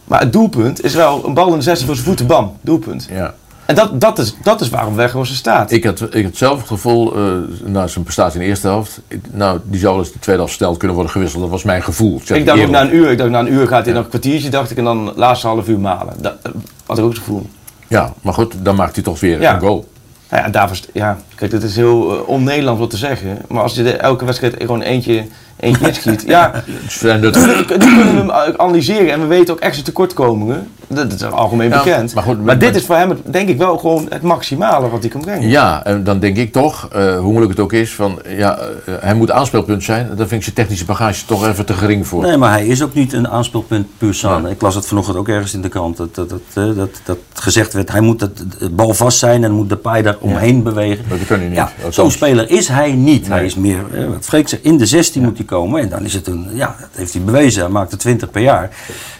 Maar het doelpunt is wel een bal in de 16 voor zijn voeten. Bam, doelpunt. Ja. En dat, dat, is, dat is waarom Weghorst er staat. Ik had, ik had zelf het gevoel, eh na zijn prestatie in de eerste helft, nou, die zou eens de tweede helft snel kunnen worden gewisseld. Dat was mijn gevoel. Ik dacht ook na een uur, ik dacht na een uur gaat hij nog een kwartiertje, dacht ik, en dan laatste half uur malen. Dat eh, had ik ook het gevoel. Ja, maar goed, dan maakt hij toch weer Ja. een goal. Nou ja, st- ja, kijk, dit is heel eh, on-Nederlands wat te zeggen. Maar als je de, elke wedstrijd gewoon eentje, eentje inschiet, ja, nu kunnen we hem eh, analyseren en we weten ook echt zijn tekortkomingen. Dat, dat is algemeen Ja, bekend. maar goed, maar maar- dit is voor hem, het- denk ik, wel gewoon het maximale wat hij kan brengen. Ja, en dan denk ik toch, eh, hoe moeilijk het ook is, van, ja, eh, hij moet aanspeelpunt zijn. Daar vind ik zijn technische bagage toch even te gering voor. Nee, maar hij is ook niet een aanspeelpunt puur sang. Ik las het vanochtend ook ergens in de krant. Dat, dat, dat, dat, dat gezegd werd, hij moet het, bal vast zijn en moet de paai daar omheen bewegen. Dat kan hij niet. Zo'n speler is hij niet. Hij is meer, wat Freek in de 16 moet hij komen. En dan is het een, ja, dat heeft hij bewezen. Hij maakt er 20 per jaar.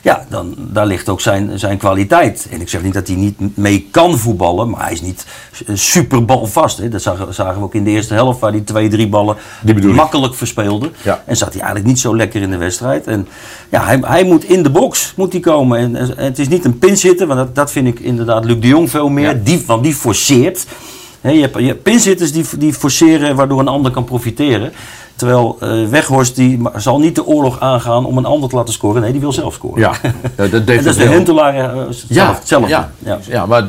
Ja, dan, daar ligt ook zijn, zijn kwaliteit. En ik zeg niet dat hij niet mee kan voetballen, maar hij is niet eh, super balvast. Hè. Dat zagen, zagen we ook in de eerste helft, waar hij twee, drie ballen ik. makkelijk verspeelde. Ja. En zat hij eigenlijk niet zo lekker in de wedstrijd. En ja, hij, hij moet in de box moet hij komen. En, en het is niet een pinzitter, want dat, dat vind ik inderdaad Luc de Jong veel meer. Die, want die forceert. Je, hebt, je hebt pinzitters die, die forceren waardoor een ander kan profiteren. Terwijl eh, Weghorst die zal niet de oorlog aangaan om een ander te laten scoren. Nee, die wil zelf scoren. Ja, dat deed En dat is de. Huntelaar eh, zelf, Ja, ja, Ja. ja. maar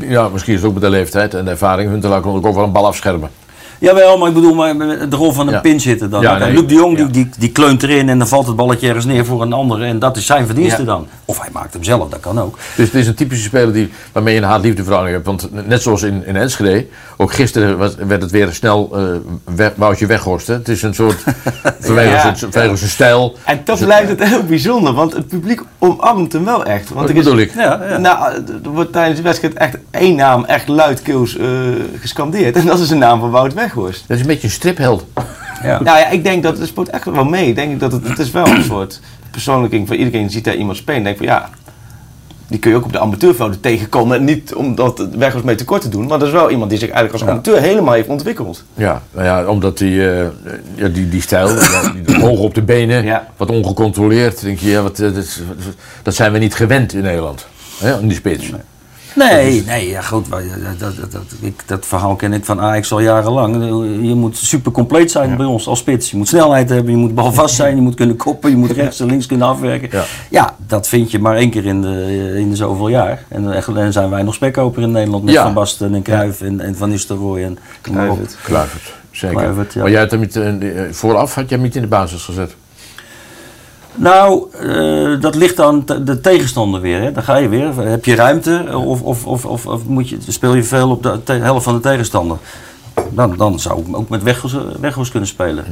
ja, misschien is het ook met de leeftijd en de ervaring. Huntelaar kon ook wel een bal afschermen. Jawel, maar ik bedoel maar de rol van een Ja. pinchitter dan. Ja, nee. Luc de Jong die, Ja. die, die kleunt erin en dan valt het balletje ergens neer voor een ander. En dat is zijn verdienste Ja. dan. Of hij maakt hem zelf, dat kan ook. Dus het is een typische speler die, waarmee je een haat-liefde verhouding hebt. Want net zoals in, in Enschede, ook gisteren was, werd het weer snel eh weg, Woutje Weghorst. Hè. Het is een soort, vanwege, zijn, stijl. En toch Dus- blijft het heel bijzonder, want het publiek omarmt hem wel echt. Want Wat er is- bedoel ik? Ja, ja. Nou, er wordt tijdens de wedstrijd echt één naam echt luidkeels eh gescandeerd. En dat is de naam van Wout Weghorst. Dat is een beetje een stripheld. Ja. Nou ja, ik denk dat het speelt echt wel mee. Ik denk dat het, het is wel een soort persoonlijking van iedereen ziet daar iemand spelen. En denkt van ja, die kun je ook op de amateurvelden tegenkomen. En niet omdat het Weghorst mee tekort te doen. Maar dat is wel iemand die zich eigenlijk als amateur helemaal heeft ontwikkeld. Ja, nou ja, omdat die, eh, ja, die, die stijl, die hoog op de benen, Ja. wat ongecontroleerd. denk je, ja, wat, eh, dat, is- dat zijn we niet gewend in Nederland. Hè, in die spits. Nee, nee, ja goed. Dat, dat, dat, ik, dat verhaal ken ik van Ajax al jarenlang. Je moet super compleet zijn bij ons als spits. Je moet snelheid hebben, je moet balvast zijn, je moet kunnen koppen, je moet rechts en links kunnen afwerken. Ja. Ja, dat vind je maar één keer in de, in de zoveel jaar. En echt- dan zijn wij nog spekkoper in Nederland met Ja. Van Basten en Cruijff en, en Van Nistelrooy en. Kluivert. Kluivert, zeker. Kluivert. Maar jij had hem niet, eh, vooraf had jij hem niet in de basis gezet. Nou, eh, dat ligt aan te- de tegenstander weer. Hè. Dan ga je weer. Heb je ruimte of, of, of, of, of moet je, speel je veel op de helft van de tegenstander? Dan, dan zou ik ook met Weghorst, Weghorst kunnen spelen.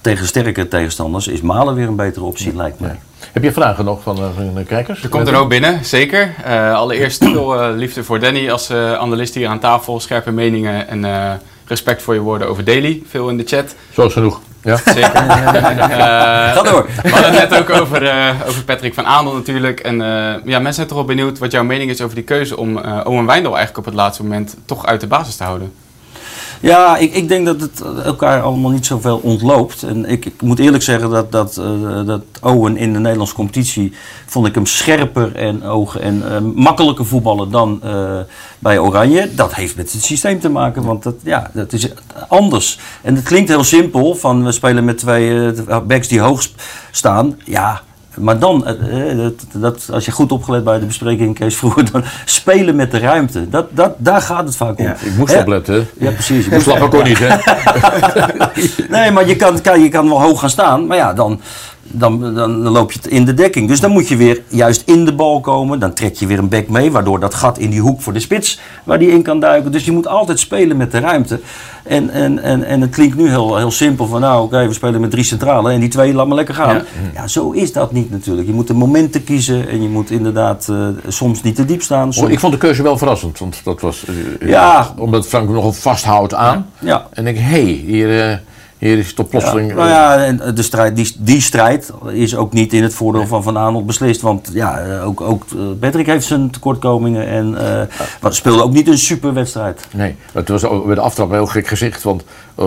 Tegen sterke tegenstanders is Malen weer een betere optie, lijkt mij. Heb je vragen nog van, eh, van de kijkers? Er komt er ook binnen, zeker. Eh, allereerst veel eh, liefde voor Danny als eh, analist hier aan tafel. Scherpe meningen en eh, respect voor je woorden over Daily. Veel in de chat. Zoals genoeg. Ja? Zeker. Eh, Ga door. We hadden het net ook over, eh, over Patrick van Aandel natuurlijk. En eh, ja, mensen zijn toch wel benieuwd wat jouw mening is over die keuze om eh Owen Wijndal eigenlijk op het laatste moment toch uit de basis te houden. Ja, ik, ik denk dat het elkaar allemaal niet zoveel ontloopt. En ik, ik moet eerlijk zeggen dat, dat, eh, dat Owen in de Nederlandse competitie... vond ik hem scherper en, ogen en eh, makkelijker voetballen dan eh, bij Oranje. Dat heeft met het systeem te maken, want dat, ja, dat is anders. En het klinkt heel simpel, van we spelen met twee eh, backs die hoog staan. Ja, maar dan, eh, eh, dat, dat, als je goed opgelet bij de bespreking, Kees vroeger, dan spelen met de ruimte. Dat, dat, daar gaat het vaak om. Ik moest Hè? opletten. Ja, precies. Ik slap ook ook niet, hè? Nee, maar je kan, kan, je kan wel hoog gaan staan, maar ja, dan, dan, dan, loop je in de dekking. Dus dan moet je weer juist in de bal komen. Dan trek je weer een bek mee, waardoor dat gat in die hoek voor de spits, waar die in kan duiken. Dus je moet altijd spelen met de ruimte. En, en, en, en het klinkt nu heel, heel simpel van, nou oké, we spelen met drie centralen en die twee laat maar lekker gaan. Ja. zo is dat niet natuurlijk. Je moet de momenten kiezen en je moet inderdaad eh, soms niet te diep staan. Oh, Soms... ik vond de keuze wel verrassend, want dat was... eh, Ja. Omdat Frank nogal vasthoudt aan. Ja. En ik denk, hé, hey, hier, eh, Hier is het plotseling... Ja, nou ja, en de strijd, die, die strijd is ook niet in het voordeel van Van Aanholt beslist. Want ja, eh, ook, ook eh, Patrick heeft zijn tekortkomingen. En eh wat speelde ook niet een superwedstrijd. Nee, het was ook bij de aftrap een heel gek gezicht. Want eh,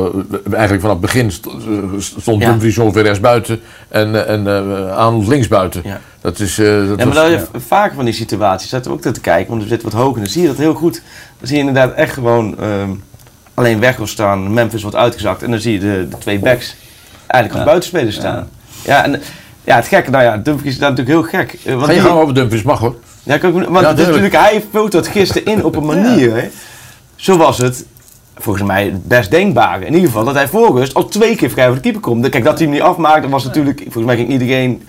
eigenlijk vanaf het begin st- eh, stond Ja. Dumfries ongeveer rechts buiten en, en eh Arnold links buiten. Ja. Dat is... eh, dat Ja, maar dan vaker van die situaties, zaten we ook te kijken, want we zitten wat hoger en dan zie je dat heel goed. Dan zie je inderdaad echt gewoon ehm, alleen weg wil staan, Memphis wordt uitgezakt en dan zie je de, de twee backs eigenlijk als Ja. buitenspelers staan. Ja. en ja, het gekke, nou ja, Dumfries is daar natuurlijk heel gek. Eh, want Ga je die- over Dumfries, mag hoor. Ja, kijk, want Ja, het is tuurlijk. natuurlijk, hij vult dat gisteren in op een manier, hè, zoals het volgens mij het best denkbare. In ieder geval dat hij voor rust al twee keer vrij voor de keeper komt. Kijk, dat hij hem niet afmaakte was natuurlijk, volgens mij ging iedereen,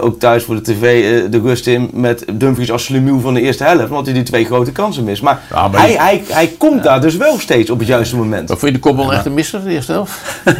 ook thuis voor de tv, eh, de rust in met Dumfries als slimiel van de eerste helft, omdat hij die twee grote kansen mist. Maar, Ja, maar hij, hij, hij komt daar dus wel steeds op het juiste moment. Maar vond je de kopbal echt een misser, de eerste helft?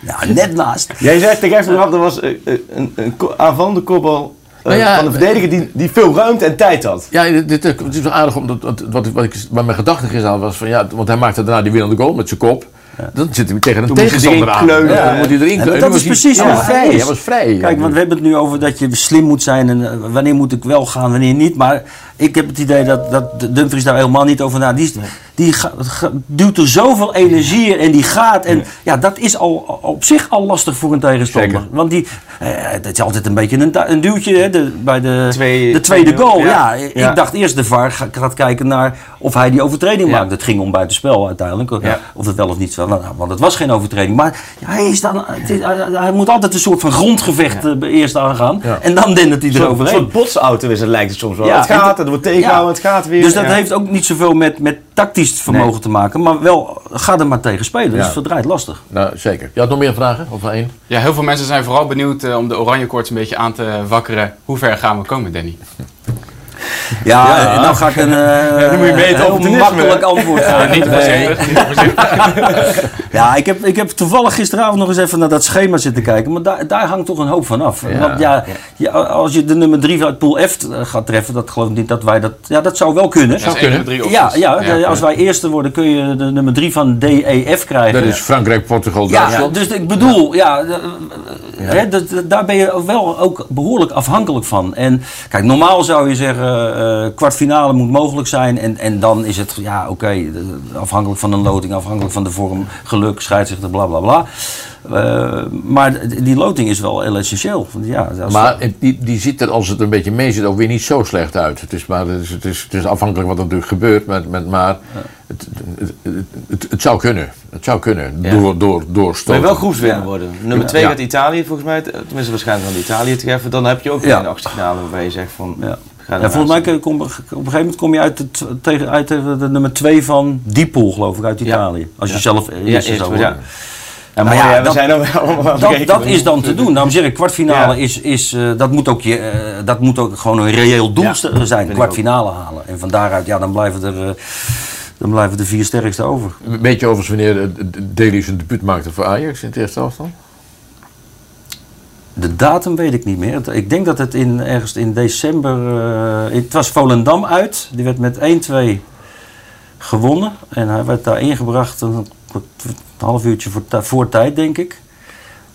Ja, net naast. Jij zegt tegen vooraf, dat was eh, eh, een, een ko- aanvallende kopbal Nou ja, van een verdediger die, die veel ruimte en tijd had. Ja, dit, dit- het is wel aardig, omdat wat, wat, ik- wat ik, wat mijn gedachte gisteren was van ja, want hij maakte daarna die winnende goal met zijn kop. Dan zit hij tegen een tegenstander aan. kleunen. Ja, dan moet hij erin En kleunen. dat is precies hij wat was hij vrij. is. Hij was vrij. Kijk, want we hebben het nu over dat je slim moet zijn en eh, wanneer moet ik wel gaan, wanneer niet. Maar ik heb het idee dat, dat Dumfries daar helemaal niet over na. Die, die ga- ga- duwt er zoveel energie in en die gaat. En ja, dat is al op zich al lastig voor een tegenstander. Zeker. Want die, eh, het is altijd een beetje een, een duwtje hè, de, bij de, Twee- de tweede twee- goal. ja. Ik dacht eerst de VAR ga- gaat kijken naar of hij die overtreding maakt. Het ging om buitenspel uiteindelijk. Ja. Of het wel of niet zo. Nou, nou, want het was geen overtreding. Maar hij, is dan, is- hij, moet altijd een soort van grondgevecht eh, eerst aangaan. En dan dendert hij Een soort, botsauto is het, lijkt het soms wel. Ja, het gaat, dat- het wordt tegenhouden, het gaat weer. Dus dat Ja. heeft ook niet zoveel met, met tactisch vermogen Nee. te maken. Maar wel, ga er maar tegen spelen. Dat Ja. is verdraaid lastig. Nou, zeker. Je had nog meer vragen? Of één? Ja, heel veel mensen zijn vooral benieuwd eh, om de oranje koorts een beetje aan te wakkeren. Hoe ver gaan we komen, Danny? Ja, nou ga ik een dan moet je mee het heel optimisme, makkelijk antwoord geven. niet voorzichtig, niet voorzichtig. Ja, ik heb, ik heb toevallig gisteravond nog eens even naar dat schema zitten kijken. Maar daar, daar hangt toch een hoop van af. Ja. Want ja, ja, als je de nummer 3 uit Pool F eh, gaat treffen, dat geloof ik niet dat wij dat... Ja, dat zou wel kunnen. De drie Ja, ja, als wij eerste worden kun je de nummer 3 van DEF krijgen. Dat is Frankrijk, Portugal, Ja, Duitsland. dus ik bedoel, ja, eh, hè, daar ben je wel ook behoorlijk afhankelijk van. En kijk, normaal zou je zeggen, eh kwartfinale moet mogelijk zijn. En, en dan is het, ja, oké, afhankelijk van een loting, afhankelijk van de vorm, geluk, scheidsrechter, bla bla bla. Eh, maar die loting is wel heel essentieel. Want Ja, Maar het- die, die ziet er, als het een beetje mee zit, ook weer niet zo slecht uit. Het is, maar, het, is, het, is, het is afhankelijk wat er natuurlijk gebeurt. Met, met, maar het, het, het, het, het zou kunnen. Het zou kunnen. Ja. Door, door, door stoten. wel groepswinnaar worden. Nummer 2 Ja. gaat Italië volgens mij, tenminste waarschijnlijk van Italië treffen. Dan heb je ook weer Ja. een achtste-finale waarbij je zegt van... Ja. Ja, volgens mij kom, op een gegeven moment kom je uit, het, tegen, uit de nummer 2 van die pool, geloof ik, uit Italië. Als je Ja. zelf Ja, eerste eerst, zou ja. worden. Ja, maar ja, ja, we dat- zijn dan wel allemaal Dat, dat is dan te doen. Daarom zeg ik, kwartfinale Ja. is, is eh, dat, moet ook je, eh, dat moet ook gewoon een reëel doel vind zijn. Kwartfinale halen. En van daaruit, ja, dan blijven er, eh, dan blijven de vier sterkste over. Weet je overigens wanneer eh, Daly zijn debuut maakte voor Ajax in het eerste elftal? De datum weet ik niet meer. Ik denk dat het in, ergens in december... eh, het was Volendam uit. Die werd met 1-2 gewonnen. En hij werd daar ingebracht een, een half uurtje voor, voor tijd, denk ik.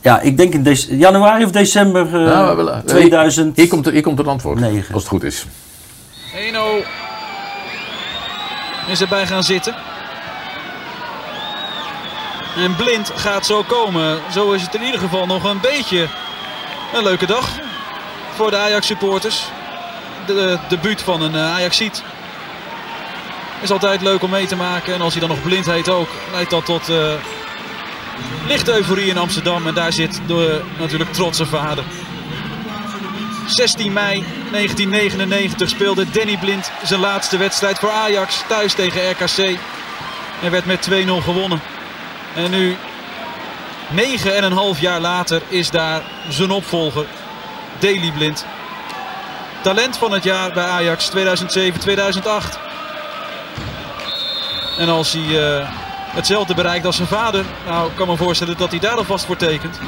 Ja, ik denk in januari of december eh, Nou, 2000. Hier komt, er- hier komt het antwoord. Negen. Als het goed is. 1-0 is erbij gaan zitten. En Blind gaat zo komen. Zo is het in ieder geval nog een beetje een leuke dag voor de Ajax supporters. De debuut van een eh, Ajaxiet is altijd leuk om mee te maken. En als hij dan nog blind heet ook, leidt dat tot eh, lichte euforie in Amsterdam. En daar zit de natuurlijk trotse vader. 16 mei 1999 speelde Danny Blind zijn laatste wedstrijd voor Ajax thuis tegen RKC. En werd met 2-0 gewonnen. En nu, 9,5 jaar later, is daar zijn opvolger, Daley Blind. Talent van het jaar bij Ajax 2007-2008. En als hij eh, hetzelfde bereikt als zijn vader, nou kan me voorstellen dat hij daar alvast voor tekent.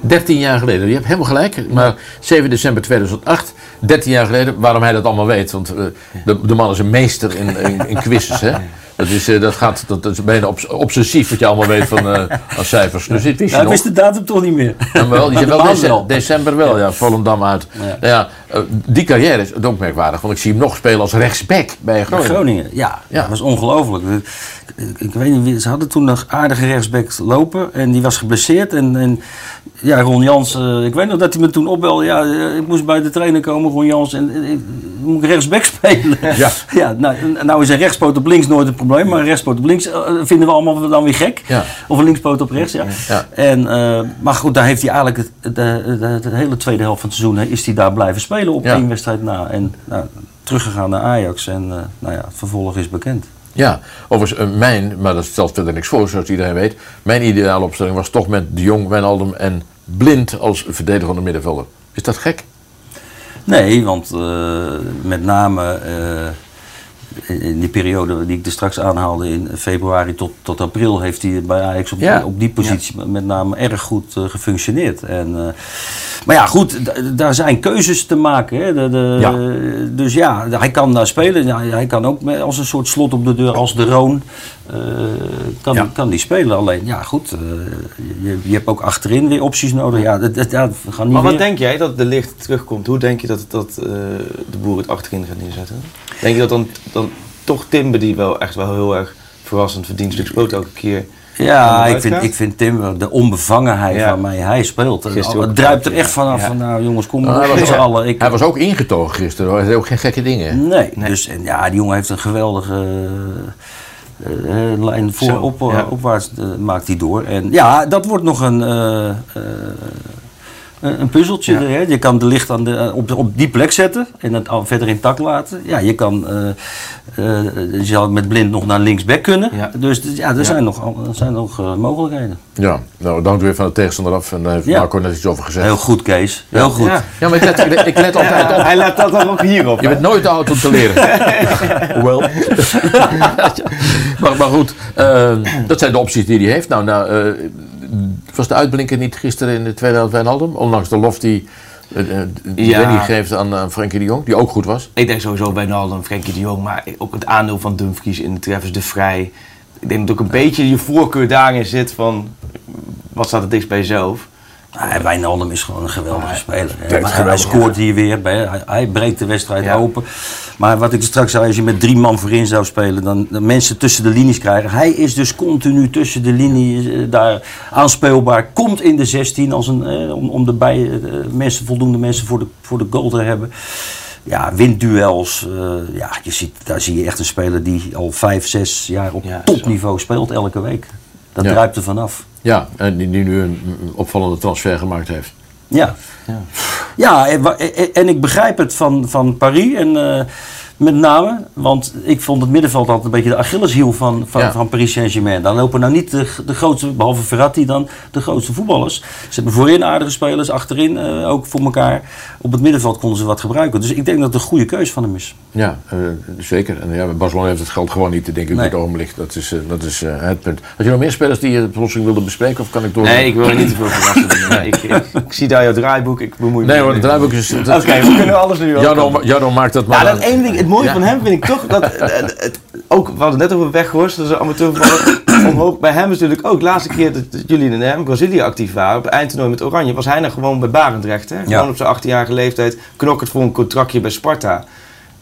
13 jaar geleden, je hebt helemaal gelijk. Maar 7 december 2008 13 jaar geleden, waarom hij dat allemaal weet. Want eh, de, de man is een meester in, in, in quizzes. Hè? Dat, is, eh, dat, gaat, dat, dat is bijna obs- obsessief wat je allemaal weet van eh, cijfers. Dus dit wist je ik nog. wist de datum toch niet meer. Ja, wel, die wel, maand dece- december wel, ja, Volendam uit. Ja. Ja. eh, die carrière is ook merkwaardig, want ik zie hem nog spelen als rechtsback bij Groningen. Groningen, ja, Ja. dat was ongelooflijk. Ik, ik weet niet, wie- ze hadden toen nog aardige rechtsback lopen en die was geblesseerd. En, en ja, Ron Jans, eh, ik weet nog dat hij me toen opbelde. Ja, eh, ik moest bij de trainer komen, Ron Jans, en, en ik moet ik rechtsback spelen. Ja. ja nou, nou is een rechtspoot op links nooit een probleem, maar een rechtspoot op links eh, vinden we allemaal dan weer gek. Ja. Of een linkspoot op rechts, ja. Ja. En, eh, maar goed, daar heeft hij eigenlijk het, de, de, de hele tweede helft van het seizoen hè, is hij daar blijven spelen op Ja. één wedstrijd na. En nou, teruggegaan naar Ajax en eh, nou ja, het vervolg is bekend. Ja, overigens, eh, mijn, maar dat stelt verder niks voor, zoals iedereen weet. Mijn ideale opstelling was toch met De Jong, Wijnaldum en Blind als verdediger middenvelder. Is dat gek? Nee, want eh, met name eh, in die periode die ik er straks aanhaalde, in februari tot, tot april, heeft hij bij Ajax op, Ja. op die positie met name erg goed eh, gefunctioneerd. En, maar ja, goed, daar zijn keuzes te maken. Hè. De, de, Ja. Dus ja, hij kan daar spelen. Ja, hij kan ook als een soort slot op de deur, als de Roon, kan, Ja. kan die spelen. Alleen, ja goed, eh, je, je hebt ook achterin weer opties nodig. Ja, dat, dat, gaan niet Maar wat weer- denk jij dat de licht terugkomt? Hoe denk je dat, dat eh, de boer het achterin gaat neerzetten? Denk je dat dan, dan toch Timber, die wel echt wel heel erg verrassend verdienstelijk speelt elke keer... Ja, ik vind, ik vind Tim, de onbevangenheid Ja. waarmee hij speelt. Gisteren ook Het druipt er echt vanaf Ja. van, nou jongens, kom Nou, maar hij, ook, allen. Ik, hij was ook ingetogen gisteren, hoor. hij deed ook geen gekke dingen. Nee, dus en ja, die jongen heeft een geweldige eh, eh, lijn voor, Zo, op, ja. opwaarts eh, maakt hij door. En ja, dat wordt nog een, eh, eh, een een puzzeltje. Ja. Hè? Je kan de licht aan de, eh, op, op die plek zetten en het al verder intact laten. Ja, je kan eh, eh, je zou met blind nog naar linksback kunnen. Ja. Dus d- ja, er Ja. zijn nog, er zijn nog eh, mogelijkheden. Ja, nou, dan weer van de tegenstander af en daar heeft Ja. Marco net iets over gezegd. Heel goed, Kees. Heel goed. Ja. Ja, maar ik let, ik let- ik let altijd op. Hij let dat dan ook hierop. Je hè? bent nooit te oud om te leren. Hoewel. maar, maar goed, dat zijn de opties die hij heeft. Nou, nou eh, was de uitblinker niet gisteren in de tweede helft Wijnaldum? Ondanks de lof die, eh, eh, die Ja. Danny geeft aan, aan Frenkie de Jong, die ook goed was. Ik denk sowieso bij Nalden, Frenkie de Jong, maar ook het aandeel van Dumfries in de treffers de Vrij. Ik denk dat ook een beetje je voorkeur daarin zit van wat staat het dichtst bij jezelf. Ja, Wijnaldum is gewoon een geweldige speler. hè. geweldig, hij scoort hier weer. bij- Hij, hij breekt de wedstrijd Ja. open. Maar wat ik straks zei, als je met drie man voorin zou spelen, dan de mensen tussen de linies krijgen. Hij is dus continu tussen de linies eh, daar aanspeelbaar. Komt in de 16 als een, eh, om, om erbij eh, mensen, voldoende mensen voor de, voor de goal te hebben. Ja, wint duels. eh, ja, je ziet, daar zie je echt een speler die al vijf, zes jaar op Ja, topniveau speelt elke week. Dat Ja. druipt er vanaf. Ja, en die, die nu een opvallende transfer gemaakt heeft. Ja. Ja, en, wa- en- en ik begrijp het van, van Paris. En eh, met name, want ik vond het middenveld altijd een beetje de Achilleshiel van, van, Ja. van Paris Saint-Germain. Dan lopen nou niet de, de grootste, behalve Verratti dan, de grootste voetballers. Ze hebben voorin aardige spelers, achterin eh, ook voor elkaar. Op het middenveld konden ze wat gebruiken. Dus ik denk dat het een goede keus van hem is. Ja, eh, zeker. En ja, Barcelona heeft het geld gewoon niet, denk ik, op Nee. dit ogenblik. Dat is, eh, dat is het punt. Had je nog meer spelers die je plotseling wilde bespreken? Of kan ik door? Nee, ik wil er niet te veel verrassen. doen. Ik, ik, ik zie daar jouw draaiboek, ik bemoei me Nee hoor, het mee. draaiboek is... Oké, we kunnen alles nu wel. Jarno, Jarno maakt dat maar... Ja, dat ene ding, het mooie Ja. van hem vind ik toch dat. eh, het, ook, we hadden het net over Weghorst, dat is een amateurvoetballer. Omhoog. Bij hem is natuurlijk ook de laatste keer dat jullie in hem Brazilië actief waren, op het eindtoernooi met Oranje, was hij nog gewoon bij Barendrecht. Hè? Gewoon op zijn 18-jarige leeftijd, knokkend voor een contractje bij Sparta.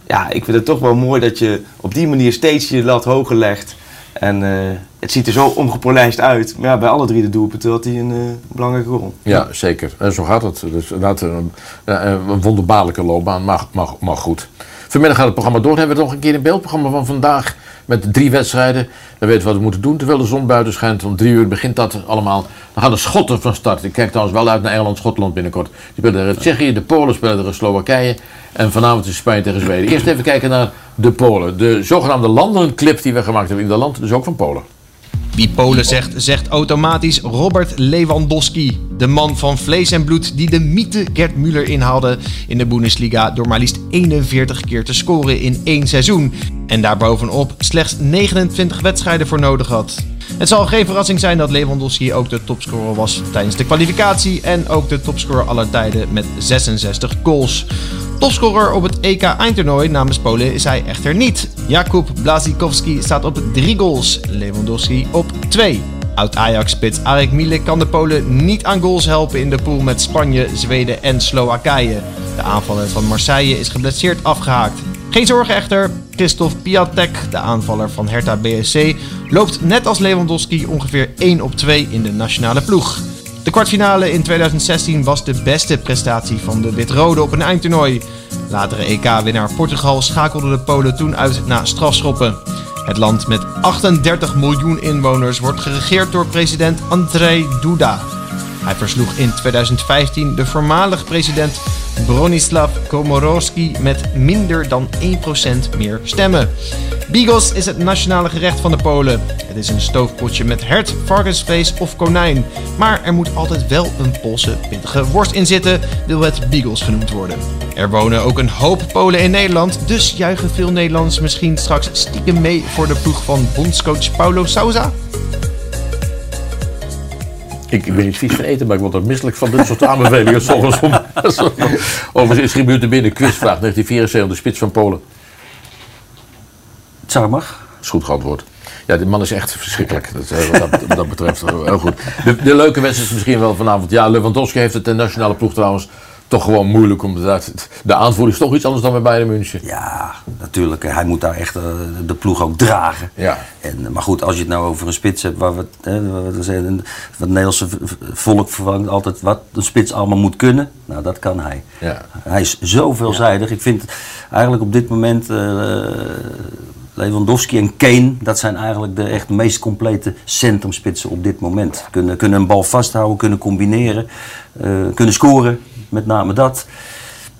Ja, ik vind het toch wel mooi dat je op die manier steeds je lat hoger legt. En eh, het ziet er zo omgepolijst uit. Maar ja, bij alle drie de doelpunten had hij een eh, belangrijke rol. Ja, zeker. En zo gaat het. Dus inderdaad een, een wonderbaarlijke loopbaan, maar, maar, maar goed. Vanmiddag gaat het programma door. Dan hebben we nog een keer een beeldprogramma van vandaag met drie wedstrijden. Dan weten we wat we moeten doen terwijl de zon buiten schijnt. Om drie uur begint dat allemaal. Dan gaan de Schotten van start. Ik kijk trouwens wel uit naar Engeland, Schotland binnenkort. Die spelen tegen Tsjechië, de Polen spelen tegen Slowakije. En vanavond is Spanje tegen Zweden. Eerst even kijken naar de Polen. De zogenaamde landenclip die we gemaakt hebben in de land, dus ook van Polen. Wie Polen zegt, zegt automatisch Robert Lewandowski. De man van vlees en bloed die de mythe Gerd Müller inhaalde in de Bundesliga door maar liefst 41 keer te scoren in één seizoen. En daarbovenop slechts 29 wedstrijden voor nodig had. Het zal geen verrassing zijn dat Lewandowski ook de topscorer was tijdens de kwalificatie en ook de topscorer aller tijden met 66 goals. Topscorer op het EK eindtoernooi namens Polen is hij echter niet. Jakub Blazikowski staat op 3 goals, Lewandowski op 2. Oud-Ajax-spits Arek Milik kan de Polen niet aan goals helpen in de pool met Spanje, Zweden en Slowakije. De aanvaller van Marseille is geblesseerd afgehaakt. Geen zorgen echter, Christophe Piatek, de aanvaller van Hertha BSC, loopt net als Lewandowski ongeveer 1 op 2 in de nationale ploeg. De kwartfinale in 2016 was de beste prestatie van de wit-rode op een eindtoernooi. Latere EK-winnaar Portugal schakelde de Polen toen uit na strafschoppen. Het land met 38 miljoen inwoners wordt geregeerd door president Andrzej Duda. Hij versloeg in 2015 de voormalig president Bronislaw Komorowski met minder dan 1% meer stemmen. Bigos is het nationale gerecht van de Polen. Het is een stoofpotje met hert, varkensvlees of konijn. Maar er moet altijd wel een Poolse pittige worst in zitten, wil het Bigos genoemd worden. Er wonen ook een hoop Polen in Nederland, dus juichen veel Nederlanders misschien straks stiekem mee voor de ploeg van bondscoach Paulo Sousa? Ik, ik ben niet vies van eten, maar ik word er misselijk van dit soort aanbevelingen. Soms om, overigens is er binnen quizvraag 1974, de spits van Polen. Zou mag. is goed geantwoord. Ja, die man is echt verschrikkelijk. Dat, eh, wat, dat, wat dat betreft heel goed. De, de leuke wedstrijd is misschien wel vanavond. Ja, Lewandowski heeft het de nationale ploeg trouwens toch gewoon moeilijk. Omdat de aanvoer is toch iets anders dan bij Bayern München. Ja, natuurlijk. Hij moet daar echt uh, de ploeg ook dragen. Ja. En, maar goed, als je het nou over een spits hebt waar we, hè, wat, het Nederlandse volk vervangt altijd wat een spits allemaal moet kunnen. Nou, dat kan hij. Ja. Hij is zo veelzijdig. Ik vind eigenlijk op dit moment uh, Lewandowski en Kane, dat zijn eigenlijk de echt meest complete centrumspitsen op dit moment. Kunnen, kunnen een bal vasthouden, kunnen combineren, uh, kunnen scoren. Met name dat.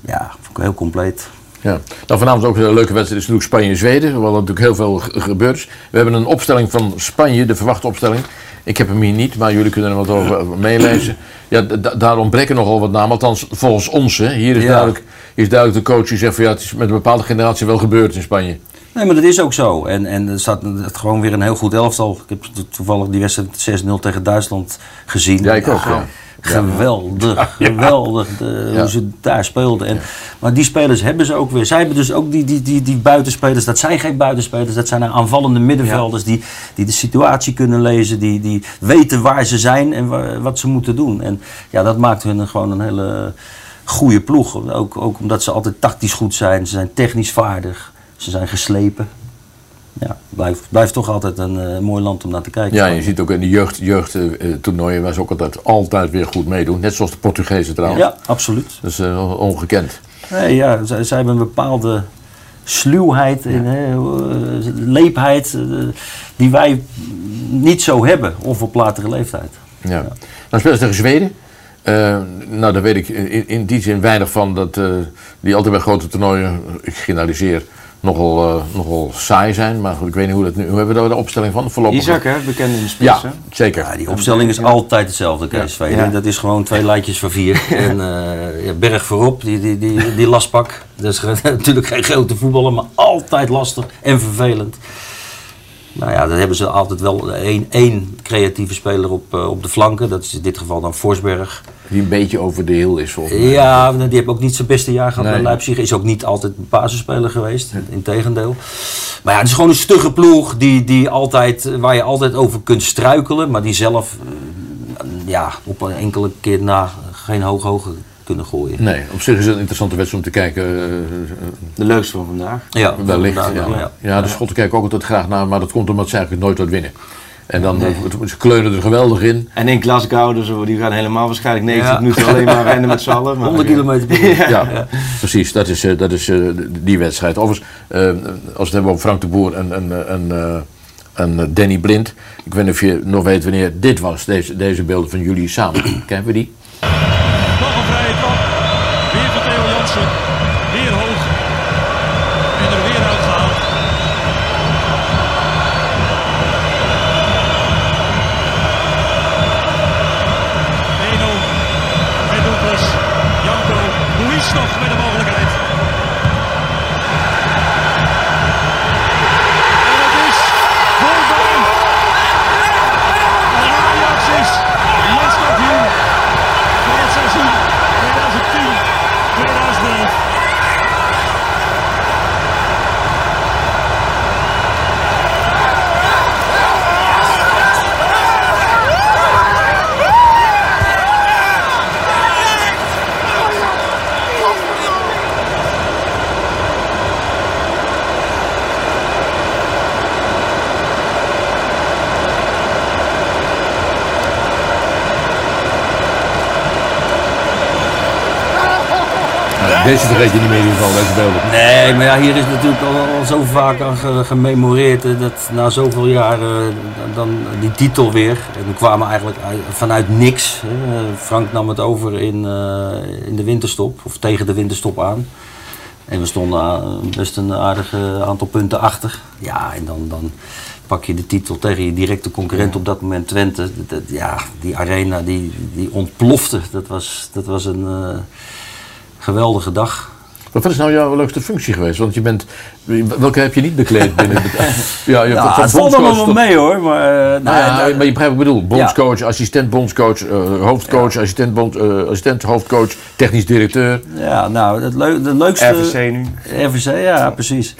Ja, vond ik heel compleet. Ja. Nou, vanavond ook een leuke wedstrijd is natuurlijk Spanje-Zweden, waar natuurlijk heel veel gebeurd is. We hebben een opstelling van Spanje, de verwachte opstelling. Ik heb hem hier niet, maar jullie kunnen er wat over meelezen. Ja, daar ontbreken nogal wat namen, althans volgens ons. Hè. Hier is, Ja. duidelijk, is duidelijk de coach die zegt van ja, het is met een bepaalde generatie wel gebeurd in Spanje. Nee, maar dat is ook zo. En, en er staat het gewoon weer een heel goed elftal. Ik heb to- toevallig die wedstrijd 6-0 tegen Duitsland gezien. Ja, ik ook, ja. Geweldig, geweldig de- Ja. hoe ze daar speelden. En, Maar die spelers hebben ze ook weer. Zij hebben dus ook die, die, die, die buitenspelers. Dat zijn geen buitenspelers, dat zijn aanvallende middenvelders die, die de situatie kunnen lezen, die, die weten waar ze zijn en wa- wat ze moeten doen. En ja, dat maakt hun gewoon een hele goede ploeg. Ook, ook omdat ze altijd tactisch goed zijn, ze zijn technisch vaardig, ze zijn geslepen. Ja, blijft, blijft toch altijd een eh, mooi land om naar te kijken. Ja, je ziet ook in de jeugd, jeugdtoernooien waar ze ook altijd, altijd weer goed meedoen. Net zoals de Portugezen trouwens. Ja, absoluut. Dat is eh, ongekend. Nee, ja, zij, zij hebben een bepaalde sluwheid en hè, eh, leepheid eh, die wij niet zo hebben, of op latere leeftijd. Ja. Dan spelen ze tegen Zweden. Eh, nou, daar weet ik in, in die zin weinig van. Dat eh, die altijd bij grote toernooien, ik generaliseer, nogal, eh, nogal saai zijn. Maar goed, ik weet niet hoe dat nu... Hoe hebben we daar de opstelling van? Voorlopig? Isaac, hè, bekend in de spits. Ja, hè? zeker. Ja, die opstelling is altijd hetzelfde, Kees. Ja. Dat is gewoon twee lijntjes van vier. en eh, ja, berg voorop, die, die, die, die lastpak. Dat is natuurlijk geen grote voetballer, maar altijd lastig en vervelend. Nou ja, dan hebben ze altijd wel één, één creatieve speler op, eh, op de flanken. Dat is in dit geval dan Forsberg. Die een beetje over de heel is volgens mij. Ja, die heeft ook niet zijn beste jaar gehad Nee. bij Leipzig. Is ook niet altijd een basisspeler geweest, integendeel. Maar ja, het is gewoon een stugge ploeg die, die altijd, waar je altijd over kunt struikelen. Maar die zelf eh, ja, op een enkele keer na geen hoog hoger kunnen gooien. Nee, op zich is het een interessante wedstrijd om te kijken. eh, De leukste van vandaag. Ja, wellicht. vandaag Ja. Ja. ja. de Schotten kijken ook altijd graag naar, maar dat komt omdat ze eigenlijk nooit wat winnen. En dan eh, ze kleunen er geweldig in. En in Glasgow, dus, die gaan helemaal waarschijnlijk 90 Ja. minuten alleen maar rennen met z'n allen. maar- 100 kilometer per uur. Ja, precies. Dat is, eh, dat is eh, die wedstrijd. Overigens, eh, als we het hebben over Frank de Boer en, en, en, eh, en Danny Blind. Ik weet niet of je nog weet wanneer dit was, deze, deze beelden van jullie samen. Kennen we die? Vergeet je niet meer in ieder geval. Nee, maar ja, hier is natuurlijk al, zo vaak aan ge- gememoreerd eh, dat na zoveel jaren eh, dan die titel weer. En we kwamen eigenlijk uit- vanuit niks. Eh, Frank nam het over in, eh, in de winterstop, of tegen de winterstop aan. En we stonden best een aardig eh, aantal punten achter. Ja, en dan, dan pak je de titel tegen je directe concurrent op dat moment Twente. Ja, die arena die, die ontplofte. Dat was, dat was een eh, geweldige dag. Wat is nou jouw leukste functie geweest? Want je bent, welke heb je niet bekleed binnen het Ja, je van het valt allemaal wel tot- mee hoor. Maar, eh, Nou ja, nou, maar je begrijpt wat ik bedoel. Bondscoach, assistent bondscoach, eh, hoofdcoach, assistent, bond, eh, assistent hoofdcoach, technisch directeur. Ja, nou, het de leukste... RVC nu. RVC, ja, precies.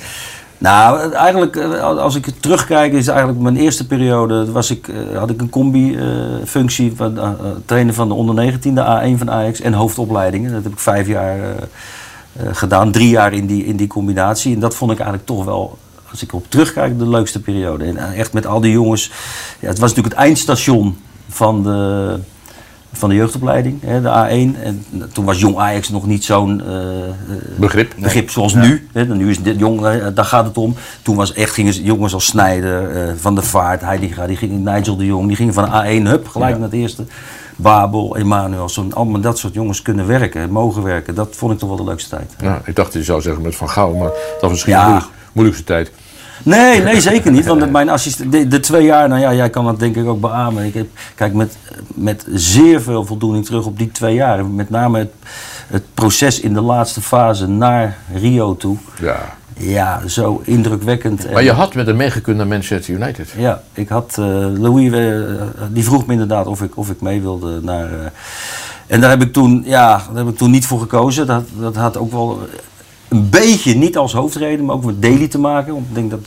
Nou, eigenlijk, eh, als ik terugkijk, is eigenlijk mijn eerste periode, was ik, eh, had ik een combi-functie eh, trainer van de onder 19, de A1 van Ajax en hoofdopleidingen. Dat heb ik vijf jaar gedaan, drie jaar in die, in die combinatie. En dat vond ik eigenlijk toch wel, als ik op terugkijk, de leukste periode. En echt met al die jongens, ja, het was natuurlijk het eindstation van de, van de jeugdopleiding, hè, de A1. En toen was jong Ajax nog niet zo'n eh, Begrip. begrip zoals nu. Hè. Nu is dit jong, daar gaat het om. Toen was echt, gingen jongens als Snijder, eh, Van der Vaart, Heidinga, die gingen, Nigel de Jong, die gingen van A1 hup, gelijk naar het eerste. Babel, Emanuel, zo'n, allemaal dat soort jongens kunnen werken, mogen werken. Dat vond ik toch wel de leukste tijd. Ja, ik dacht je zou zeggen met Van Gaal, maar dat was misschien Ja. de moeilijk- moeilijkste tijd. Nee, nee, zeker niet. Want mijn assistent, de, de twee jaar, nou ja, jij kan dat denk ik ook beamen. Ik heb, kijk met, met zeer veel voldoening terug op die twee jaar. Met name het, het proces in de laatste fase naar Rio toe. Ja. Ja, zo indrukwekkend. Maar je had met hem meegekund naar Manchester United. Ja, ik had eh, Louis, eh, die vroeg me inderdaad of ik, of ik mee wilde naar. eh, en daar heb ik toen, ja, daar heb ik toen niet voor gekozen. Dat, dat had ook wel een beetje niet als hoofdreden, maar ook met Daily te maken. Want ik denk dat,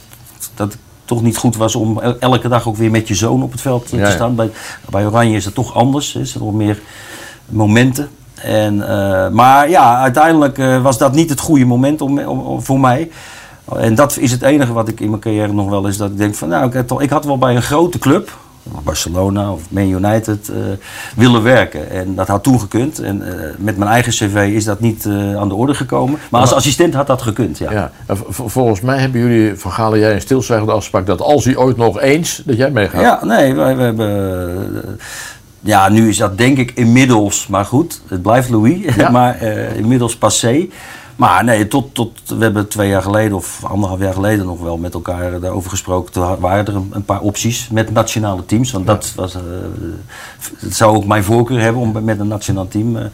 dat het toch niet goed was om el- elke dag ook weer met je zoon op het veld Ja, te ja. staan. Bij, bij Oranje is het toch anders. Is er nog meer momenten. En, eh, maar ja, uiteindelijk eh, was dat niet het goede moment om, om, om- voor mij. En dat is het enige wat ik in mijn carrière nog wel is dat ik denk van nou, ik had wel bij een grote club, Barcelona of Man United, eh, willen werken. En dat had toen gekund. En eh, met mijn eigen cv is dat niet eh, aan de orde gekomen. Maar als assistent had dat gekund, ja. Ja. volgens mij hebben jullie, Van Gaal en jij, een stilzwijgende afspraak dat als hij ooit nog eens, dat jij meegaat. Ja, nee, wij, we hebben. ja, nu is dat denk ik inmiddels, maar goed, het blijft Louis, Ja. maar inmiddels passé. Maar nee, tot, tot, we hebben twee jaar geleden of anderhalf jaar geleden nog wel met elkaar daarover gesproken. Toen waren er een, paar opties met nationale teams. Want dat was, eh, het zou ook mijn voorkeur hebben om met een nationaal team. eh,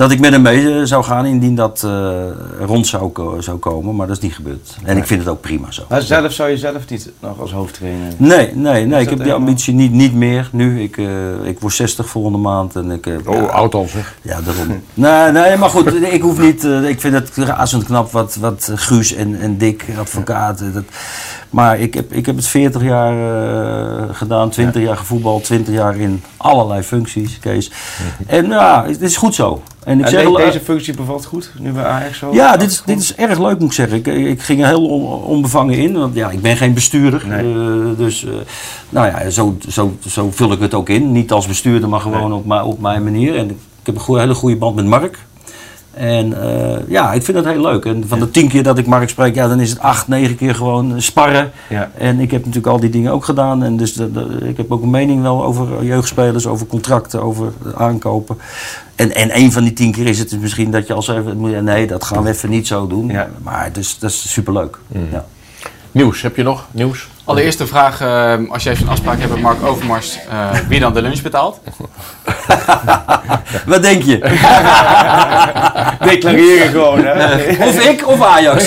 dat ik met hem mee eh, zou gaan indien dat eh, rond zou, zou komen. Maar dat is niet gebeurd. En ik vind het ook prima zo. Maar zelf zou je zelf niet nog als hoofdtrainer... Nee, nee, nee. Ik heb die ambitie niet, niet meer nu. Ik, eh, ik word 60 volgende maand en ik... eh, Oh, ja, oud al zeg. Ja, daarom. nee, nee, maar goed, ik hoef niet... ik vind het razend knap wat, wat Guus en, en Dick, advocaten... Dat, maar ik heb, ik heb het 40 jaar eh, gedaan, 20 jaar gevoetbald, 20 jaar in allerlei functies, Kees. En ja, het is goed zo. En ik En zeg, eh, deze functie bevalt goed, nu bij Ajax zo? ja, dit is, dit is erg leuk moet ik zeggen. Ik, ik ging er heel on- onbevangen in, want ja, ik ben geen bestuurder. Nee. Eh, dus eh, nou ja, zo, zo, zo vul ik het ook in. Niet als bestuurder, maar gewoon op, mijn- op mijn manier. En ik heb een goeie- hele goede band met Mark. En eh, ja, ik vind het heel leuk. En van de tien keer dat ik Mark spreek, ja, dan is het acht, negen keer gewoon sparren. Ja. En ik heb natuurlijk al die dingen ook gedaan. En dus de, de- ik heb ook een mening wel over jeugdspelers, over contracten, over aankopen. En, en een van die tien keer is het dus misschien dat je als even moet- nee, dat gaan we even niet zo doen. Ja. Maar dus, dat is superleuk. Ja. Nieuws, heb je nog? Nieuws? Allereerst een vraag, eh, als jij zo'n afspraak hebt met Mark Overmars, eh, wie dan de lunch betaalt? Wat denk je? Declareren gewoon, hè? Of ik of Ajax.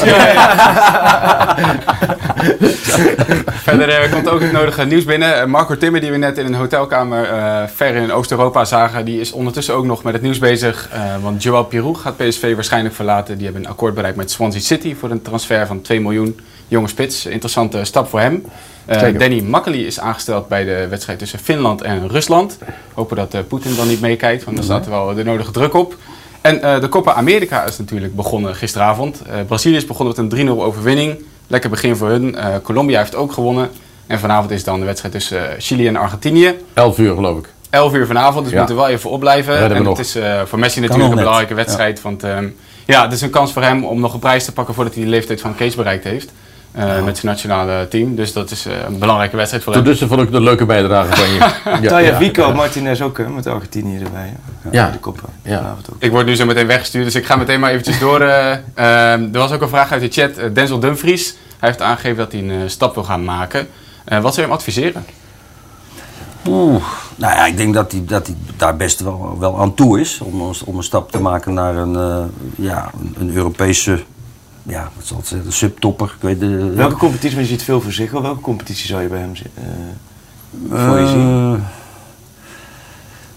Verder eh, komt ook het nodige nieuws binnen. Marco Timmer, die we net in een hotelkamer eh, ver in Oost-Europa zagen, die is ondertussen ook nog met het nieuws bezig. eh, want Joao Pirou gaat PSV waarschijnlijk verlaten. Die hebben een akkoord bereikt met Swansea City voor een transfer van 2 miljoen. Jonge spits, interessante stap voor hem. Eh. Danny Makkely is aangesteld bij de wedstrijd tussen Finland en Rusland. Hopen dat eh, Poetin dan niet meekijkt, want dan staat er wel de nodige druk op. En eh, de Copa America is natuurlijk begonnen gisteravond. Eh, Brazilië is begonnen met een 3-0 overwinning. Lekker begin voor hun. Eh, Colombia heeft ook gewonnen. En vanavond is dan de wedstrijd tussen Chili en Argentinië. 11 uur geloof ik. 11 uur vanavond, dus we Ja. moeten wel even opblijven. Redden En nog. het is eh, voor Messi natuurlijk een belangrijke wedstrijd. Want ehm, ja, het is een kans voor hem om nog een prijs te pakken voordat hij de leeftijd van Kees bereikt heeft. Eh, Met zijn nationale team. Dus dat is eh, een belangrijke wedstrijd voor Tot hem. dusser vond ik een leuke bijdrage van je. Ja, Taya ja. Vico, Martinez ook hè, met Argentinië erbij. hè. Ja. De koppen. Ja. Vanavond ook. Ik word nu zo meteen weggestuurd, dus ik ga meteen maar eventjes door. eh, ehm, er was ook een vraag uit de chat. Denzel Dumfries, hij heeft aangegeven dat hij een stap wil gaan maken. Eh, wat zou je hem adviseren? Oeh, nou ja, ik denk dat hij, dat hij daar best wel, wel aan toe is. Om, een- om een stap te maken naar een, eh, ja, een, een Europese, ja, wat zal het zeggen, subtopper. Ik weet de, Welke competitie, je ziet veel voor zich, welke competitie zou je bij hem zi- eh, voor je zien? Eh,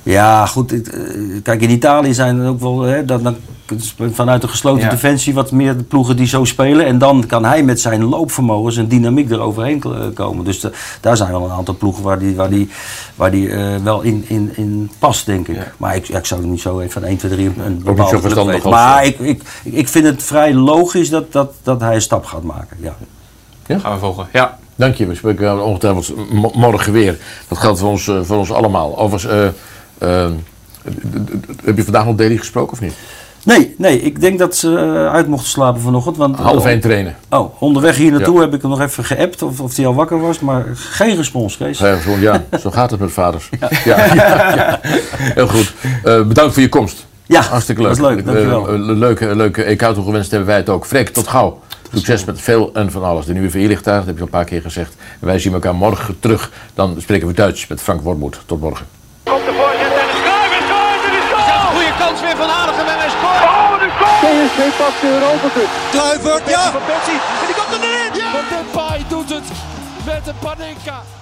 ja, goed. eh, Kijk, in Italië zijn er ook wel hè, dat, dan, vanuit de gesloten Ja. defensie wat meer de ploegen die zo spelen. En dan kan hij met zijn loopvermogen, zijn dynamiek eroverheen eh, komen. Dus de- daar zijn wel een aantal ploegen waar die, waar die, waar die eh, wel in, in, in past, denk ik. Maar ik, ik zou niet zo even van 1, 2, 3 een, een bepaalde club weten. Maar ik, ik, ik, vind het vrij logisch dat, dat, dat hij een stap gaat maken. Ja. Gaan we volgen. Ja. Dank je, we spreken ongetwijfeld mo- morgen weer. Dat geldt voor ons, eh, voor ons allemaal. Overigens, heb je vandaag nog Daily gesproken of niet? Nee, nee, ik denk dat ze eh, uit mochten slapen vanochtend. Want, Half één trainen. Oh, onderweg hier naartoe heb ik hem nog even geappt of, of hij al wakker was, maar geen respons, Kees. Ja, gewoon, ja, zo gaat het met vaders. Ja. Ja, ja. Heel goed. Eh, bedankt voor je komst. Ja, Hartstikke leuk. was leuk, dankjewel. Een leuke, leuke EK toegewenst hebben wij het ook. Freek, tot gauw. Succes met veel en van alles. De nieuwe vierlichtuig, dat heb je al een paar keer gezegd. En wij zien elkaar morgen terug. Dan spreken we Duits met Frank Wormoed. Tot morgen. Komt de goal! PSV pakt de Europa Cup. Kluivert, ja! Van Persie, en die komt er erin! Van Depay doet het met een Panenka.